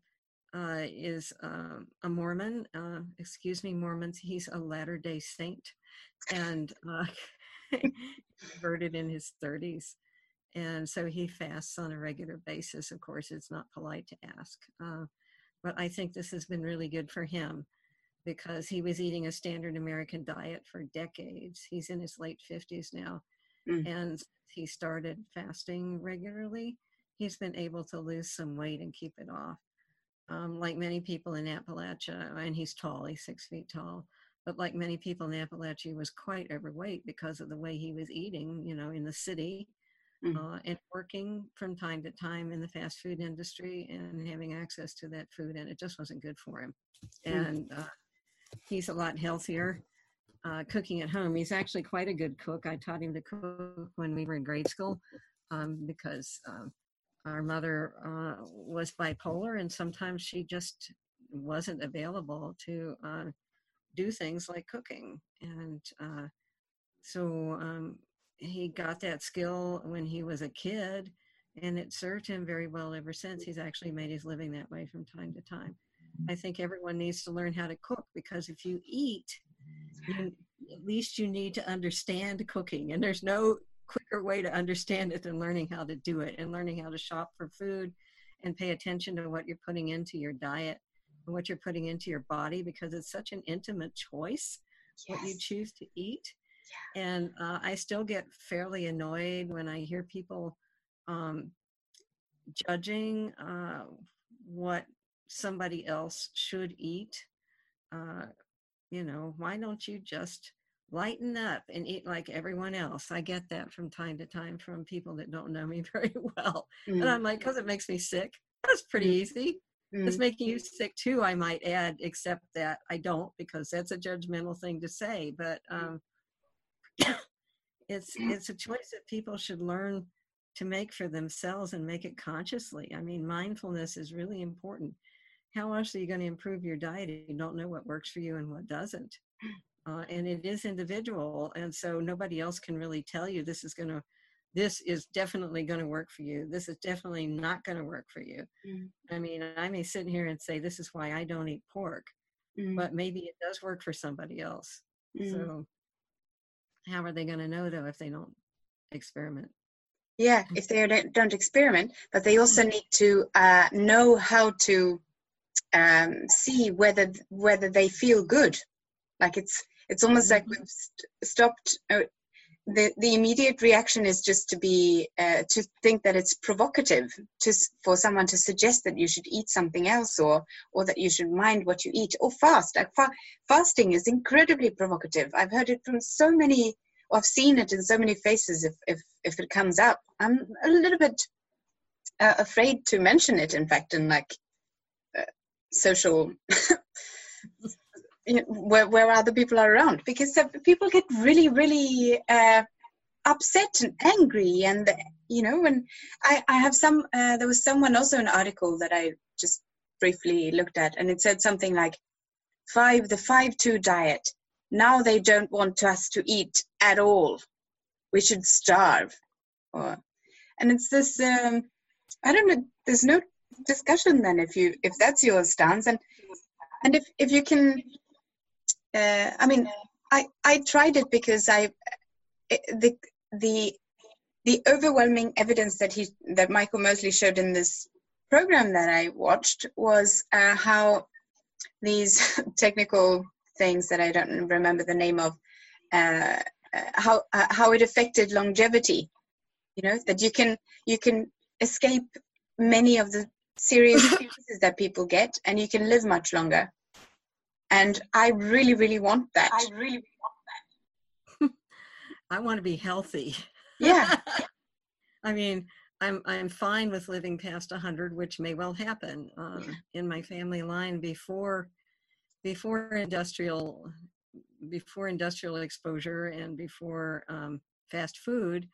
[SPEAKER 3] uh, is um, a Mormon. Uh, excuse me, Mormons. He's a Latter Day Saint, and uh, converted in his 30s, and so he fasts on a regular basis. Of course, it's not polite to ask, uh, but I think this has been really good for him because he was eating a standard American diet for decades. He's in his late 50s now, mm. and he started fasting regularly. He's been able to lose some weight and keep it off um, like many people in Appalachia, and he's tall, he's six feet tall, but like many people in Appalachia, he was quite overweight because of the way he was eating, you know, in the city mm-hmm. uh, and working from time to time in the fast food industry and having access to that food, and it just wasn't good for him. Mm-hmm. And uh, he's a lot healthier. Uh, cooking at home. He's actually quite a good cook. I taught him to cook when we were in grade school um, because um, our mother uh, was bipolar and sometimes she just wasn't available to uh, do things like cooking and uh, so um, he got that skill when he was a kid and it served him very well ever since. He's actually made his living that way from time to time. I think everyone needs to learn how to cook because if you eat you, at least you need to understand cooking and there's no quicker way to understand it than learning how to do it and learning how to shop for food and pay attention to what you're putting into your diet and what you're putting into your body because it's such an intimate choice yes. what you choose to eat. Yeah. And uh, I still get fairly annoyed when I hear people um, judging uh, what somebody else should eat. Uh, you know, why don't you just lighten up and eat like everyone else? I get that from time to time from people that don't know me very well. Mm. And I'm like, because it makes me sick. That's pretty mm. easy. Mm. It's making you sick too, I might add, except that I don't because that's a judgmental thing to say. But um, it's it's a choice that people should learn to make for themselves and make it consciously. I mean, mindfulness is really important. How else are you going to improve your diet if you don't know what works for you and what doesn't? Uh, and it is individual, and so nobody else can really tell you this is going to this is definitely going to work for you. This is definitely not going to work for you. Mm. I mean, I may sit here and say, this is why I don't eat pork, mm. but maybe it does work for somebody else. Mm. So, how are they going to know though if they don't experiment?
[SPEAKER 2] Yeah, if they don't experiment, but they also mm. need to uh, know how to um, see whether whether they feel good. Like it's it's almost like mm-hmm. we've st- stopped uh, the, the immediate reaction is just to be uh, to think that it's provocative to for someone to suggest that you should eat something else or or that you should mind what you eat or fast. Like fa- fasting is incredibly provocative. I've heard it from so many i've seen it in so many faces if if if it comes up. I'm a little bit uh, afraid to mention it in fact in like uh, social where, where other people are around because people get really really uh, upset and angry and you know and i i have some uh, there was someone also an article that i just briefly looked at and it said something like five the five two diet. Now they don't want us to eat at all. We should starve. Or and it's this um i don't know there's no discussion then if you if that's your stance. And and if if you can uh, I mean, I I tried it because I the the the overwhelming evidence that he that Michael Mosley showed in this program that I watched was uh, how these technical things that I don't remember the name of uh, uh how uh, how it affected longevity. You know that you can you can escape many of the serious diseases that people get, and you can live much longer and i really really want that.
[SPEAKER 3] I really want that. I want to be healthy.
[SPEAKER 2] Yeah.
[SPEAKER 3] I mean i'm i'm fine with living past 100 which may well happen um, in my family line before before industrial before industrial exposure and before um, fast food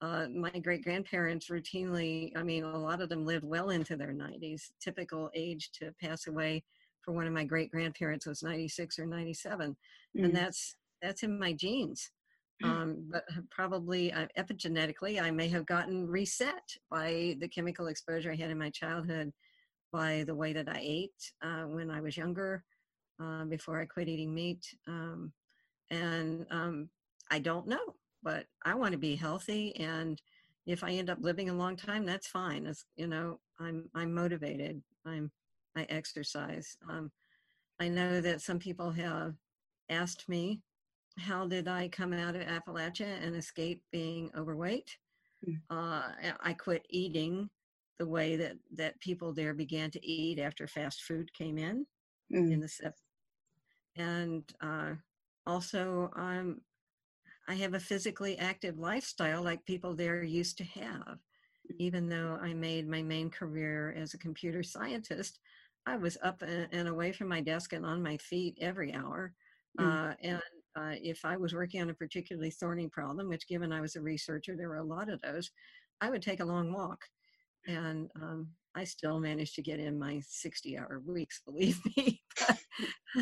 [SPEAKER 3] uh, my great grandparents routinely i mean a lot of them lived well into their 90s typical age to pass away for one of my great grandparents was 96 or 97 mm. and that's that's in my genes mm. um, but probably uh, epigenetically i may have gotten reset by the chemical exposure i had in my childhood by the way that i ate uh, when i was younger uh, before i quit eating meat um, and um, i don't know but i want to be healthy and if i end up living a long time that's fine as you know i'm i'm motivated i'm I exercise. Um, I know that some people have asked me, how did I come out of Appalachia and escape being overweight? Mm. Uh, I quit eating the way that, that people there began to eat after fast food came in mm. in the 70s. And uh, also, um, I have a physically active lifestyle like people there used to have. Mm. Even though I made my main career as a computer scientist, I was up and, away from my desk and on my feet every hour. Mm. Uh, and uh, if I was working on a particularly thorny problem, which given I was a researcher, there were a lot of those, I would take a long walk. And um, I still managed to get in my 60 hour weeks, believe me.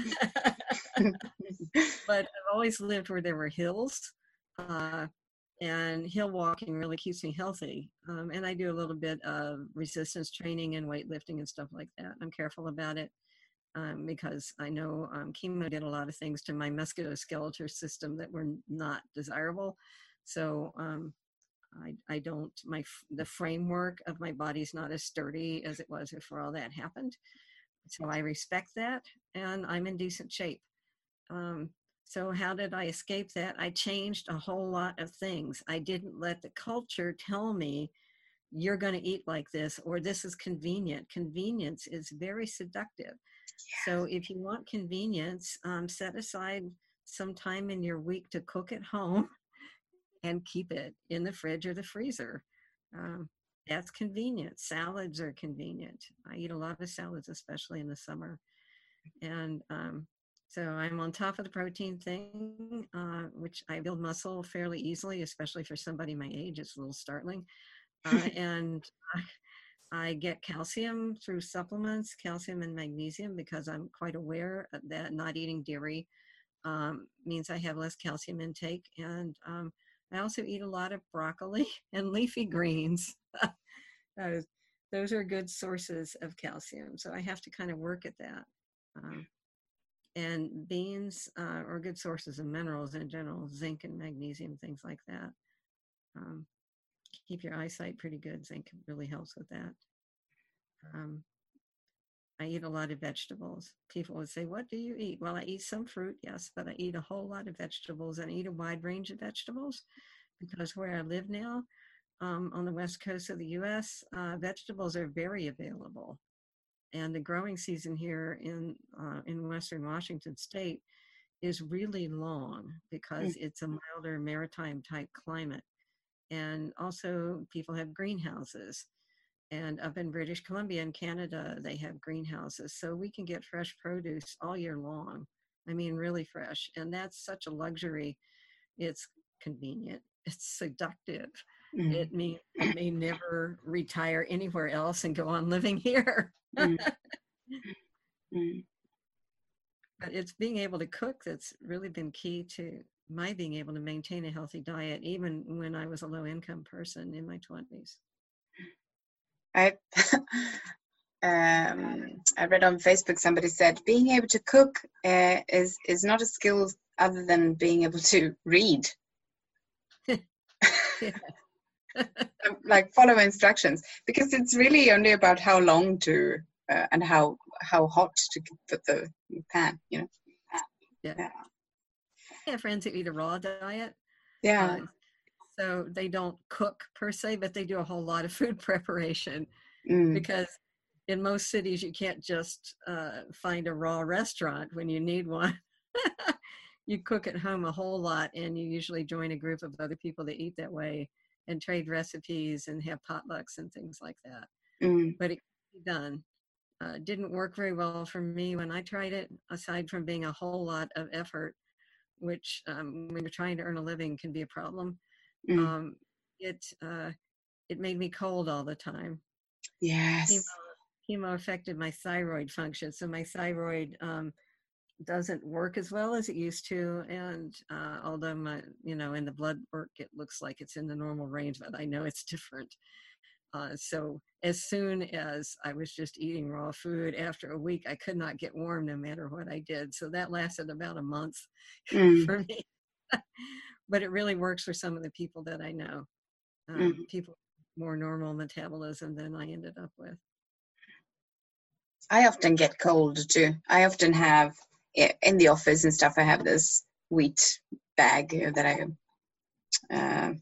[SPEAKER 3] but I've always lived where there were hills. Uh, and hill walking really keeps me healthy. Um, and I do a little bit of resistance training and weightlifting and stuff like that. I'm careful about it um, because I know um, chemo did a lot of things to my musculoskeletal system that were not desirable. So um, I, I don't my the framework of my body's not as sturdy as it was before all that happened so i respect that and i'm in decent shape um, so how did i escape that i changed a whole lot of things i didn't let the culture tell me you're going to eat like this or this is convenient convenience is very seductive so if you want convenience um, set aside some time in your week to cook at home and keep it in the fridge or the freezer. Um, that's convenient. Salads are convenient. I eat a lot of salads, especially in the summer. And um, so I'm on top of the protein thing, uh, which I build muscle fairly easily, especially for somebody my age. It's a little startling. Uh, and I, I get calcium through supplements, calcium and magnesium, because I'm quite aware that not eating dairy um, means I have less calcium intake. And um, I also eat a lot of broccoli and leafy greens. those, those are good sources of calcium. So I have to kind of work at that. Um, and beans uh, are good sources of minerals in general, zinc and magnesium, things like that. Um, keep your eyesight pretty good. Zinc really helps with that. Um, I eat a lot of vegetables. People would say, What do you eat? Well, I eat some fruit, yes, but I eat a whole lot of vegetables and I eat a wide range of vegetables because where I live now, um, on the west coast of the US, uh, vegetables are very available. And the growing season here in, uh, in Western Washington state is really long because mm. it's a milder maritime type climate. And also, people have greenhouses and up in British Columbia and Canada, they have greenhouses. So we can get fresh produce all year long. I mean, really fresh. And that's such a luxury. It's convenient, it's seductive. Mm. It may, it may never retire anywhere else and go on living here. mm. Mm. But it's being able to cook that's really been key to my being able to maintain a healthy diet, even when I was a low income person in my 20s.
[SPEAKER 2] I um, I read on Facebook somebody said being able to cook uh, is is not a skill other than being able to read. Like follow instructions because it's really only about how long to uh, and how how hot to put the pan you know?
[SPEAKER 3] Yeah. Yeah, yeah friends who eat a raw diet.
[SPEAKER 2] Yeah. Uh,
[SPEAKER 3] so they don't cook per se, but they do a whole lot of food preparation mm. because in most cities you can't just uh, find a raw restaurant when you need one. you cook at home a whole lot, and you usually join a group of other people that eat that way and trade recipes and have potlucks and things like that. Mm. But it can be done. Uh, didn't work very well for me when I tried it, aside from being a whole lot of effort, which um, when you're trying to earn a living can be a problem. Mm. Um, it uh, it made me cold all the time.
[SPEAKER 2] Yes.
[SPEAKER 3] Chemo, chemo affected my thyroid function, so my thyroid um, doesn't work as well as it used to. And uh, although my, you know, in the blood work, it looks like it's in the normal range, but I know it's different. Uh, so as soon as I was just eating raw food, after a week, I could not get warm no matter what I did. So that lasted about a month mm. for me but it really works for some of the people that I know. Um, mm-hmm. People more normal metabolism than I ended up with.
[SPEAKER 2] I often get cold too. I often have in the office and stuff. I have this wheat bag that I uh,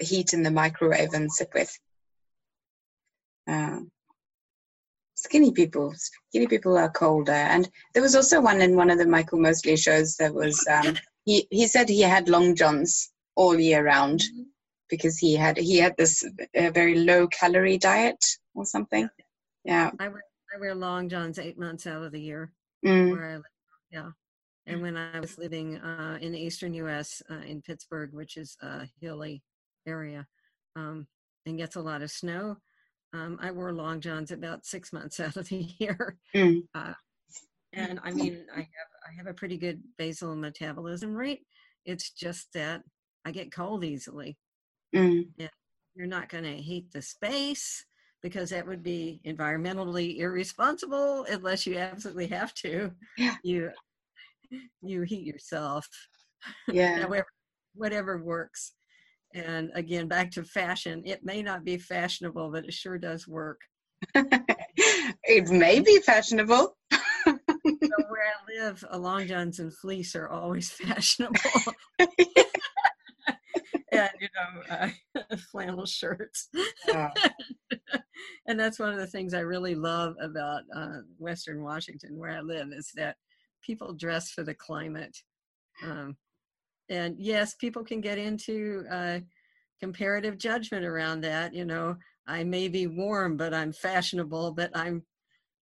[SPEAKER 2] heat in the microwave and sit with. Uh, skinny people, skinny people are colder. And there was also one in one of the Michael Mosley shows that was um, he he said he had long johns all year round mm-hmm. because he had he had this uh, very low calorie diet or something. Yeah.
[SPEAKER 3] I wear I wear long johns eight months out of the year mm. where I live. Yeah. And when I was living uh, in the eastern U.S. Uh, in Pittsburgh, which is a hilly area, um, and gets a lot of snow, um, I wore long johns about six months out of the year. Mm. Uh, and I mean, I have I have a pretty good basal metabolism rate. It's just that I get cold easily. Mm. You're not going to heat the space because that would be environmentally irresponsible unless you absolutely have to.
[SPEAKER 2] Yeah.
[SPEAKER 3] You you heat yourself.
[SPEAKER 2] Yeah.
[SPEAKER 3] However, whatever works. And again, back to fashion, it may not be fashionable, but it sure does work.
[SPEAKER 2] it may be fashionable.
[SPEAKER 3] so where I live, a long johns and fleece are always fashionable. and you know, uh, flannel shirts. Yeah. and that's one of the things I really love about uh, Western Washington, where I live, is that people dress for the climate. Um, and yes, people can get into uh, comparative judgment around that. You know, I may be warm, but I'm fashionable, but I'm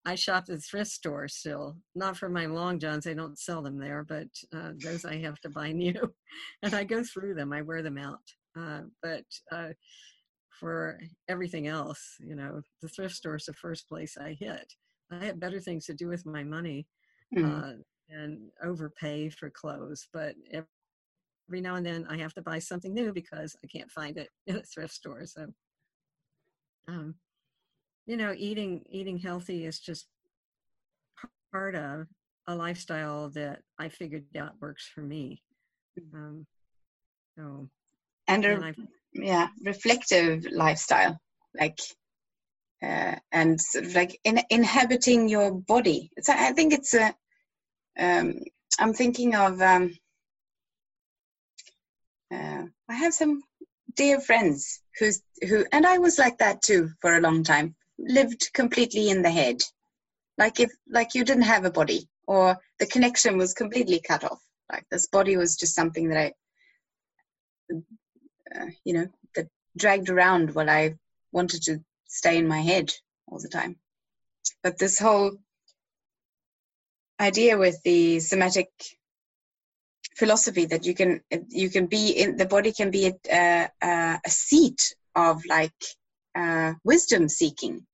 [SPEAKER 3] I shop at thrift store still, not for my long johns. I don't sell them there, but uh, those I have to buy new, and I go through them. I wear them out. Uh, but uh, for everything else, you know, the thrift store is the first place I hit. I have better things to do with my money mm. and overpay for clothes. But every now and then, I have to buy something new because I can't find it in a thrift store. So. Um, you know eating eating healthy is just part of a lifestyle that i figured out works for me mm. um, so
[SPEAKER 2] and a yeah reflective lifestyle like uh, and sort of like in, inhabiting your body. So i think it's a um, i'm thinking of um, uh, i have some dear friends who's who and i was like that too for a long time lived completely in the head. Like if like you didn't have a body or the connection was completely cut off. Like this body was just something that i uh, you know that dragged around while i wanted to stay in my head all the time but this whole idea with the somatic philosophy that you can you can be in the body can be a, a, a seat of like uh, wisdom seeking.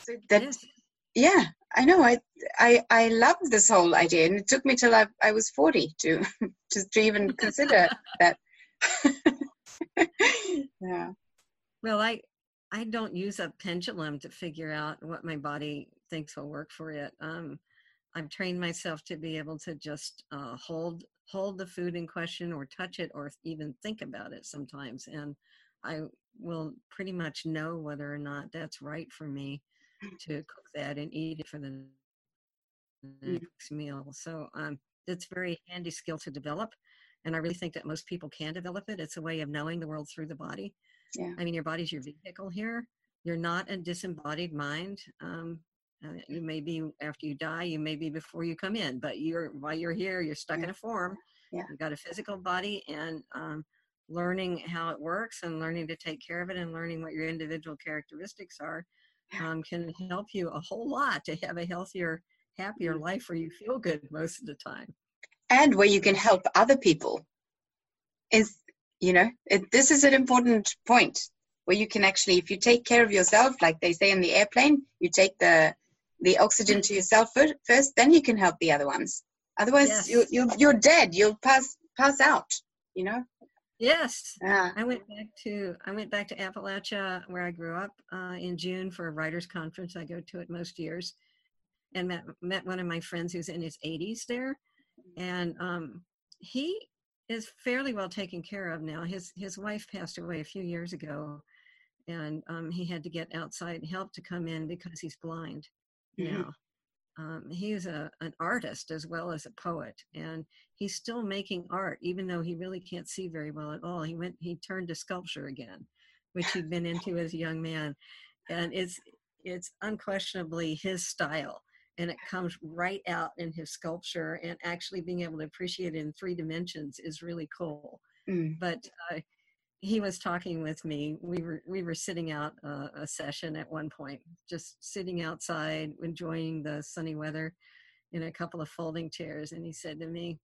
[SPEAKER 2] So that, yes. yeah, I know. I I I love this whole idea, and it took me till I, I was forty to to, to even consider that.
[SPEAKER 3] yeah. Well, I I don't use a pendulum to figure out what my body thinks will work for it. Um, I've trained myself to be able to just uh, hold hold the food in question, or touch it, or even think about it sometimes, and I will pretty much know whether or not that's right for me to cook that and eat it for the mm. next meal. So um, it's very handy skill to develop. And I really think that most people can develop it. It's a way of knowing the world through the body. Yeah. I mean, your body's your vehicle here. You're not a disembodied mind. Um, uh, you may be after you die, you may be before you come in, but you're while you're here, you're stuck yeah. in a form. Yeah. You've got a physical body, and um, learning how it works and learning to take care of it and learning what your individual characteristics are um, can help you a whole lot to have a healthier happier mm-hmm. life where you feel good most of the time
[SPEAKER 2] and where you can help other people is you know it, this is an important point where you can actually if you take care of yourself like they say in the airplane you take the the oxygen to yourself first then you can help the other ones otherwise yes. you, you you're dead you'll pass pass out you know
[SPEAKER 3] Yes, yeah. I went back to I went back to Appalachia where I grew up uh, in June for a writers conference. I go to it most years, and met met one of my friends who's in his 80s there, and um, he is fairly well taken care of now. His his wife passed away a few years ago, and um, he had to get outside help to come in because he's blind mm-hmm. now. Um, he's a, an artist as well as a poet, and he's still making art, even though he really can't see very well at all. He went, he turned to sculpture again, which he'd been into as a young man, and it's it's unquestionably his style, and it comes right out in his sculpture. And actually being able to appreciate it in three dimensions is really cool. Mm. But uh, he was talking with me. We were we were sitting out uh, a session at one point, just sitting outside, enjoying the sunny weather, in a couple of folding chairs. And he said to me,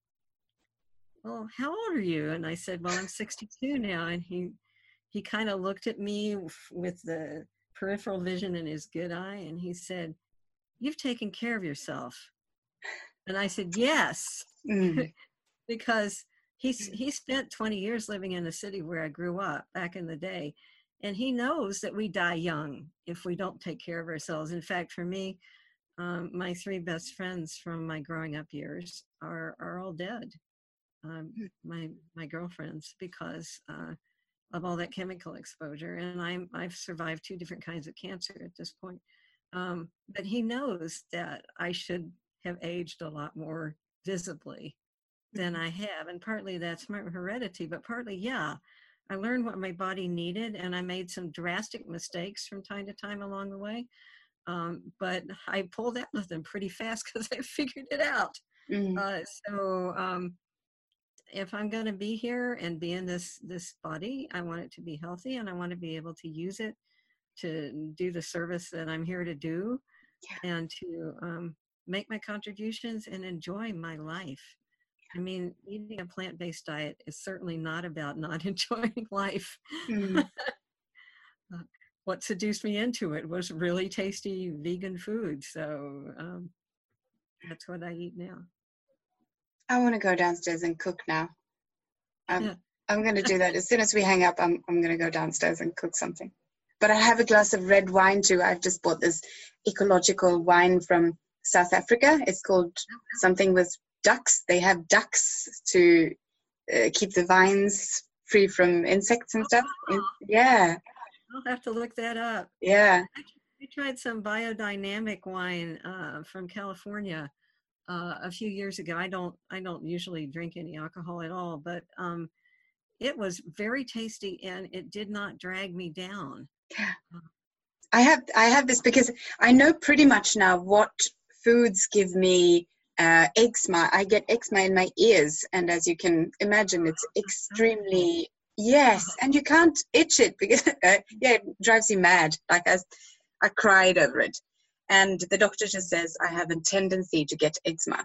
[SPEAKER 3] "Well, how old are you?" And I said, "Well, I'm 62 now." And he he kind of looked at me with the peripheral vision in his good eye, and he said, "You've taken care of yourself." And I said, "Yes," mm. because he's he spent 20 years living in the city where I grew up back in the day, and he knows that we die young if we don't take care of ourselves. In fact, for me, um, my three best friends from my growing up years are are all dead. Um, hmm. my my girlfriends because uh, of all that chemical exposure. And I'm I've survived two different kinds of cancer at this point. Um, but he knows that I should have aged a lot more visibly than I have. And partly that's my heredity, but partly, yeah, I learned what my body needed and I made some drastic mistakes from time to time along the way. Um, but I pulled out of them pretty fast because I figured it out. Mm. Uh, so um, if I'm going to be here and be in this this body, I want it to be healthy and I want to be able to use it to do the service that I'm here to do yeah. and to um, make my contributions and enjoy my life. I mean, eating a plant based diet is certainly not about not enjoying life. Mm. what seduced me into it was really tasty vegan food. So um, that's what I eat now.
[SPEAKER 2] I want to go downstairs and cook now. I'm, yeah. I'm going to do that. As soon as we hang up, I'm, I'm going to go downstairs and cook something. But I have a glass of red wine too. I've just bought this ecological wine from South Africa. It's called something with ducks. They have ducks to uh, keep the vines free from insects and stuff. Oh. Yeah.
[SPEAKER 3] I'll have to look that up.
[SPEAKER 2] Yeah.
[SPEAKER 3] I tried some biodynamic wine uh, from California uh, a few years ago. I don't I don't usually drink any alcohol at all, but um, it was very tasty and it did not drag me down.
[SPEAKER 2] I have I have this because I know pretty much now what foods give me uh, eczema. I get eczema in my ears, and as you can imagine, it's extremely yes, and you can't itch it because uh, yeah, it drives you mad. Like I, I cried over it, and the doctor just says I have a tendency to get eczema,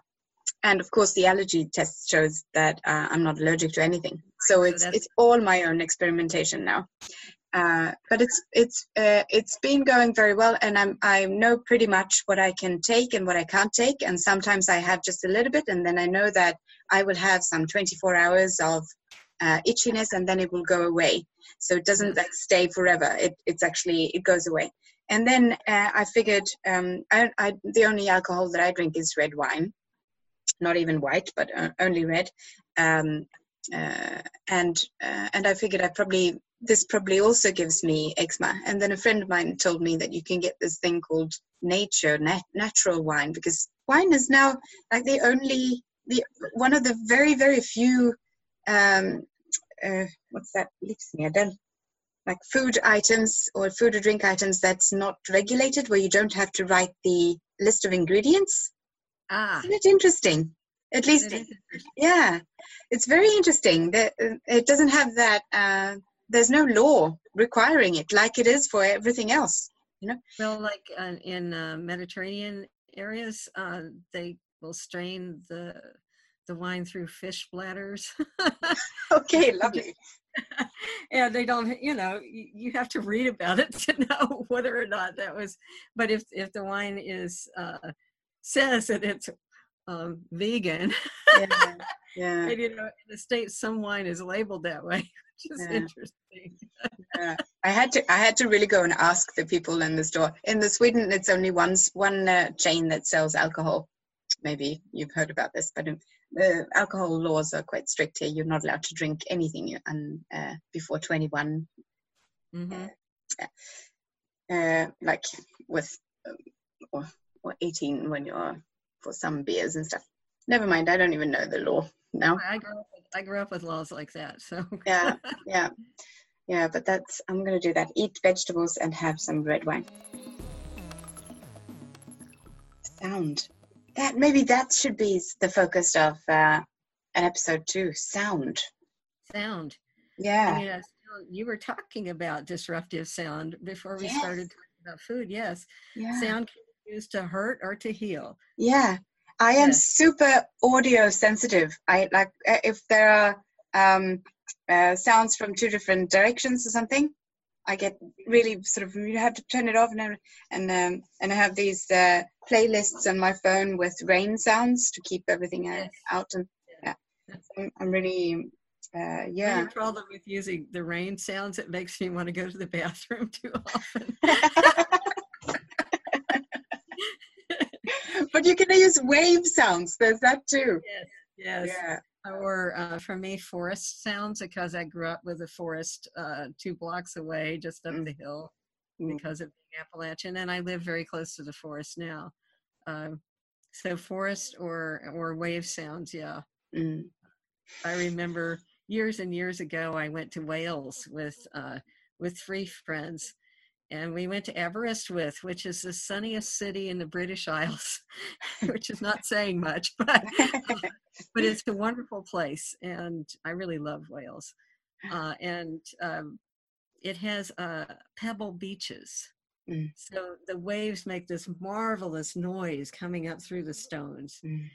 [SPEAKER 2] and of course the allergy test shows that uh, I'm not allergic to anything. So it's it's all my own experimentation now. Uh, but it's it's uh, it's been going very well, and I'm I know pretty much what I can take and what I can't take, and sometimes I have just a little bit, and then I know that I will have some 24 hours of uh, itchiness, and then it will go away. So it doesn't like stay forever. It it's actually it goes away. And then uh, I figured um, I, I, the only alcohol that I drink is red wine, not even white, but uh, only red. Um, uh, and uh, and I figured I probably this probably also gives me eczema. And then a friend of mine told me that you can get this thing called nature, nat- natural wine, because wine is now like the only, the one of the very, very few, um, uh, what's that? Like food items or food or drink items that's not regulated, where you don't have to write the list of ingredients. Ah. Isn't it interesting? At least, yeah, it's very interesting that uh, it doesn't have that uh, there's no law requiring it like it is for everything else you know?
[SPEAKER 3] Well like uh, in uh, mediterranean areas uh, they will strain the the wine through fish bladders.
[SPEAKER 2] Okay lovely.
[SPEAKER 3] And they don't you know you, have to read about it to know whether or not that was but if if the wine is uh says that it's um vegan yeah yeah. and, you know in the states some wine is labeled that way is yeah. interesting.
[SPEAKER 2] yeah. I had to I had to really go and ask the people in the store. In the Sweden, it's only one one uh, chain that sells alcohol. Maybe you've heard about this, but um, the alcohol laws are quite strict here. You're not allowed to drink anything and uh, before 21. Mm-hmm. Uh, uh, like with um, or, or 18 when you're for some beers and stuff. Never mind, I don't even know the law now.
[SPEAKER 3] I grew up I grew up with laws like that. So
[SPEAKER 2] yeah, yeah, yeah. But that's I'm gonna do that. Eat vegetables and have some red wine. Sound. That maybe that should be the focus of uh, an episode two. Sound.
[SPEAKER 3] Sound.
[SPEAKER 2] Yeah. I mean,
[SPEAKER 3] uh, you were talking about disruptive sound before we yes. started talking about food. Yes. Yeah. Sound can be used to hurt or to heal.
[SPEAKER 2] Yeah. I am yes. super audio sensitive. I like uh, if there are um, uh, sounds from two different directions or something. I get really sort of you have to turn it off and and um, and I have these uh, playlists on my phone with rain sounds to keep everything yes. out and yeah, I'm, I'm really uh, yeah.
[SPEAKER 3] Problem with using the rain sounds it makes me want to go to the bathroom too often.
[SPEAKER 2] but you can use wave sounds. There's that too.
[SPEAKER 3] Yes. Yes. Yeah. Or uh, for me, forest sounds because I grew up with a forest uh, two blocks away, just up mm. the hill, mm. because of being Appalachian, and I live very close to the forest now. Um, so forest or or wave sounds, yeah. Mm. I remember years and years ago, I went to Wales with uh, with three friends, and we went to Aberystwyth, which is the sunniest city in the British Isles, which is not saying much, but but it's a wonderful place, and I really love Wales. Uh, and um, it has uh, pebble beaches, mm. so the waves make this marvelous noise coming up through the stones, mm.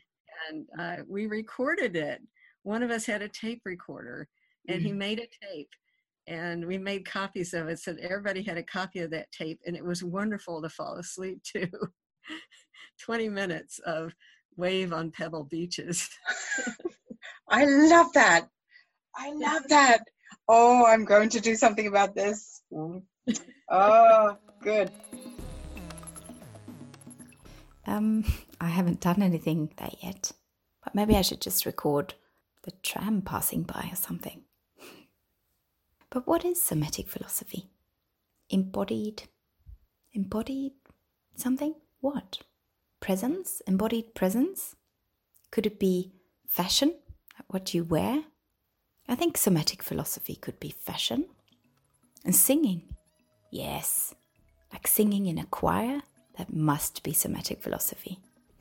[SPEAKER 3] and uh, we recorded it. One of us had a tape recorder, and mm. he made a tape and we made copies of it so everybody had a copy of that tape and it was wonderful to fall asleep to. 20 minutes of wave on pebble beaches.
[SPEAKER 2] I love that. I love that. Oh i'm going to do something about this. Oh good.
[SPEAKER 1] Um i haven't done anything there yet but maybe i should just record the tram passing by or something but what is Somatic philosophy? Embodied, embodied something? What? Presence? Embodied presence? Could it be fashion? What you wear? I think Somatic philosophy could be fashion. And singing? Yes, like singing in a choir? That must be Somatic philosophy.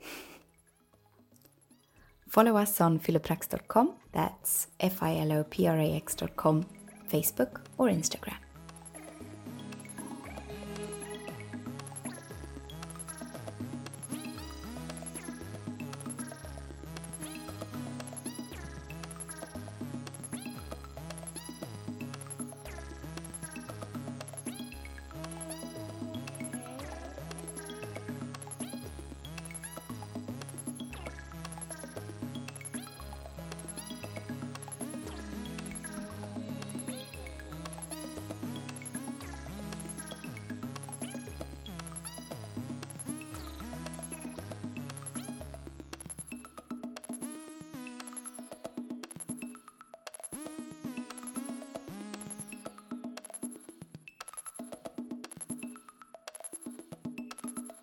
[SPEAKER 1] Follow us on filoprax.com, that's F I L O P R A X.com Facebook or Instagram.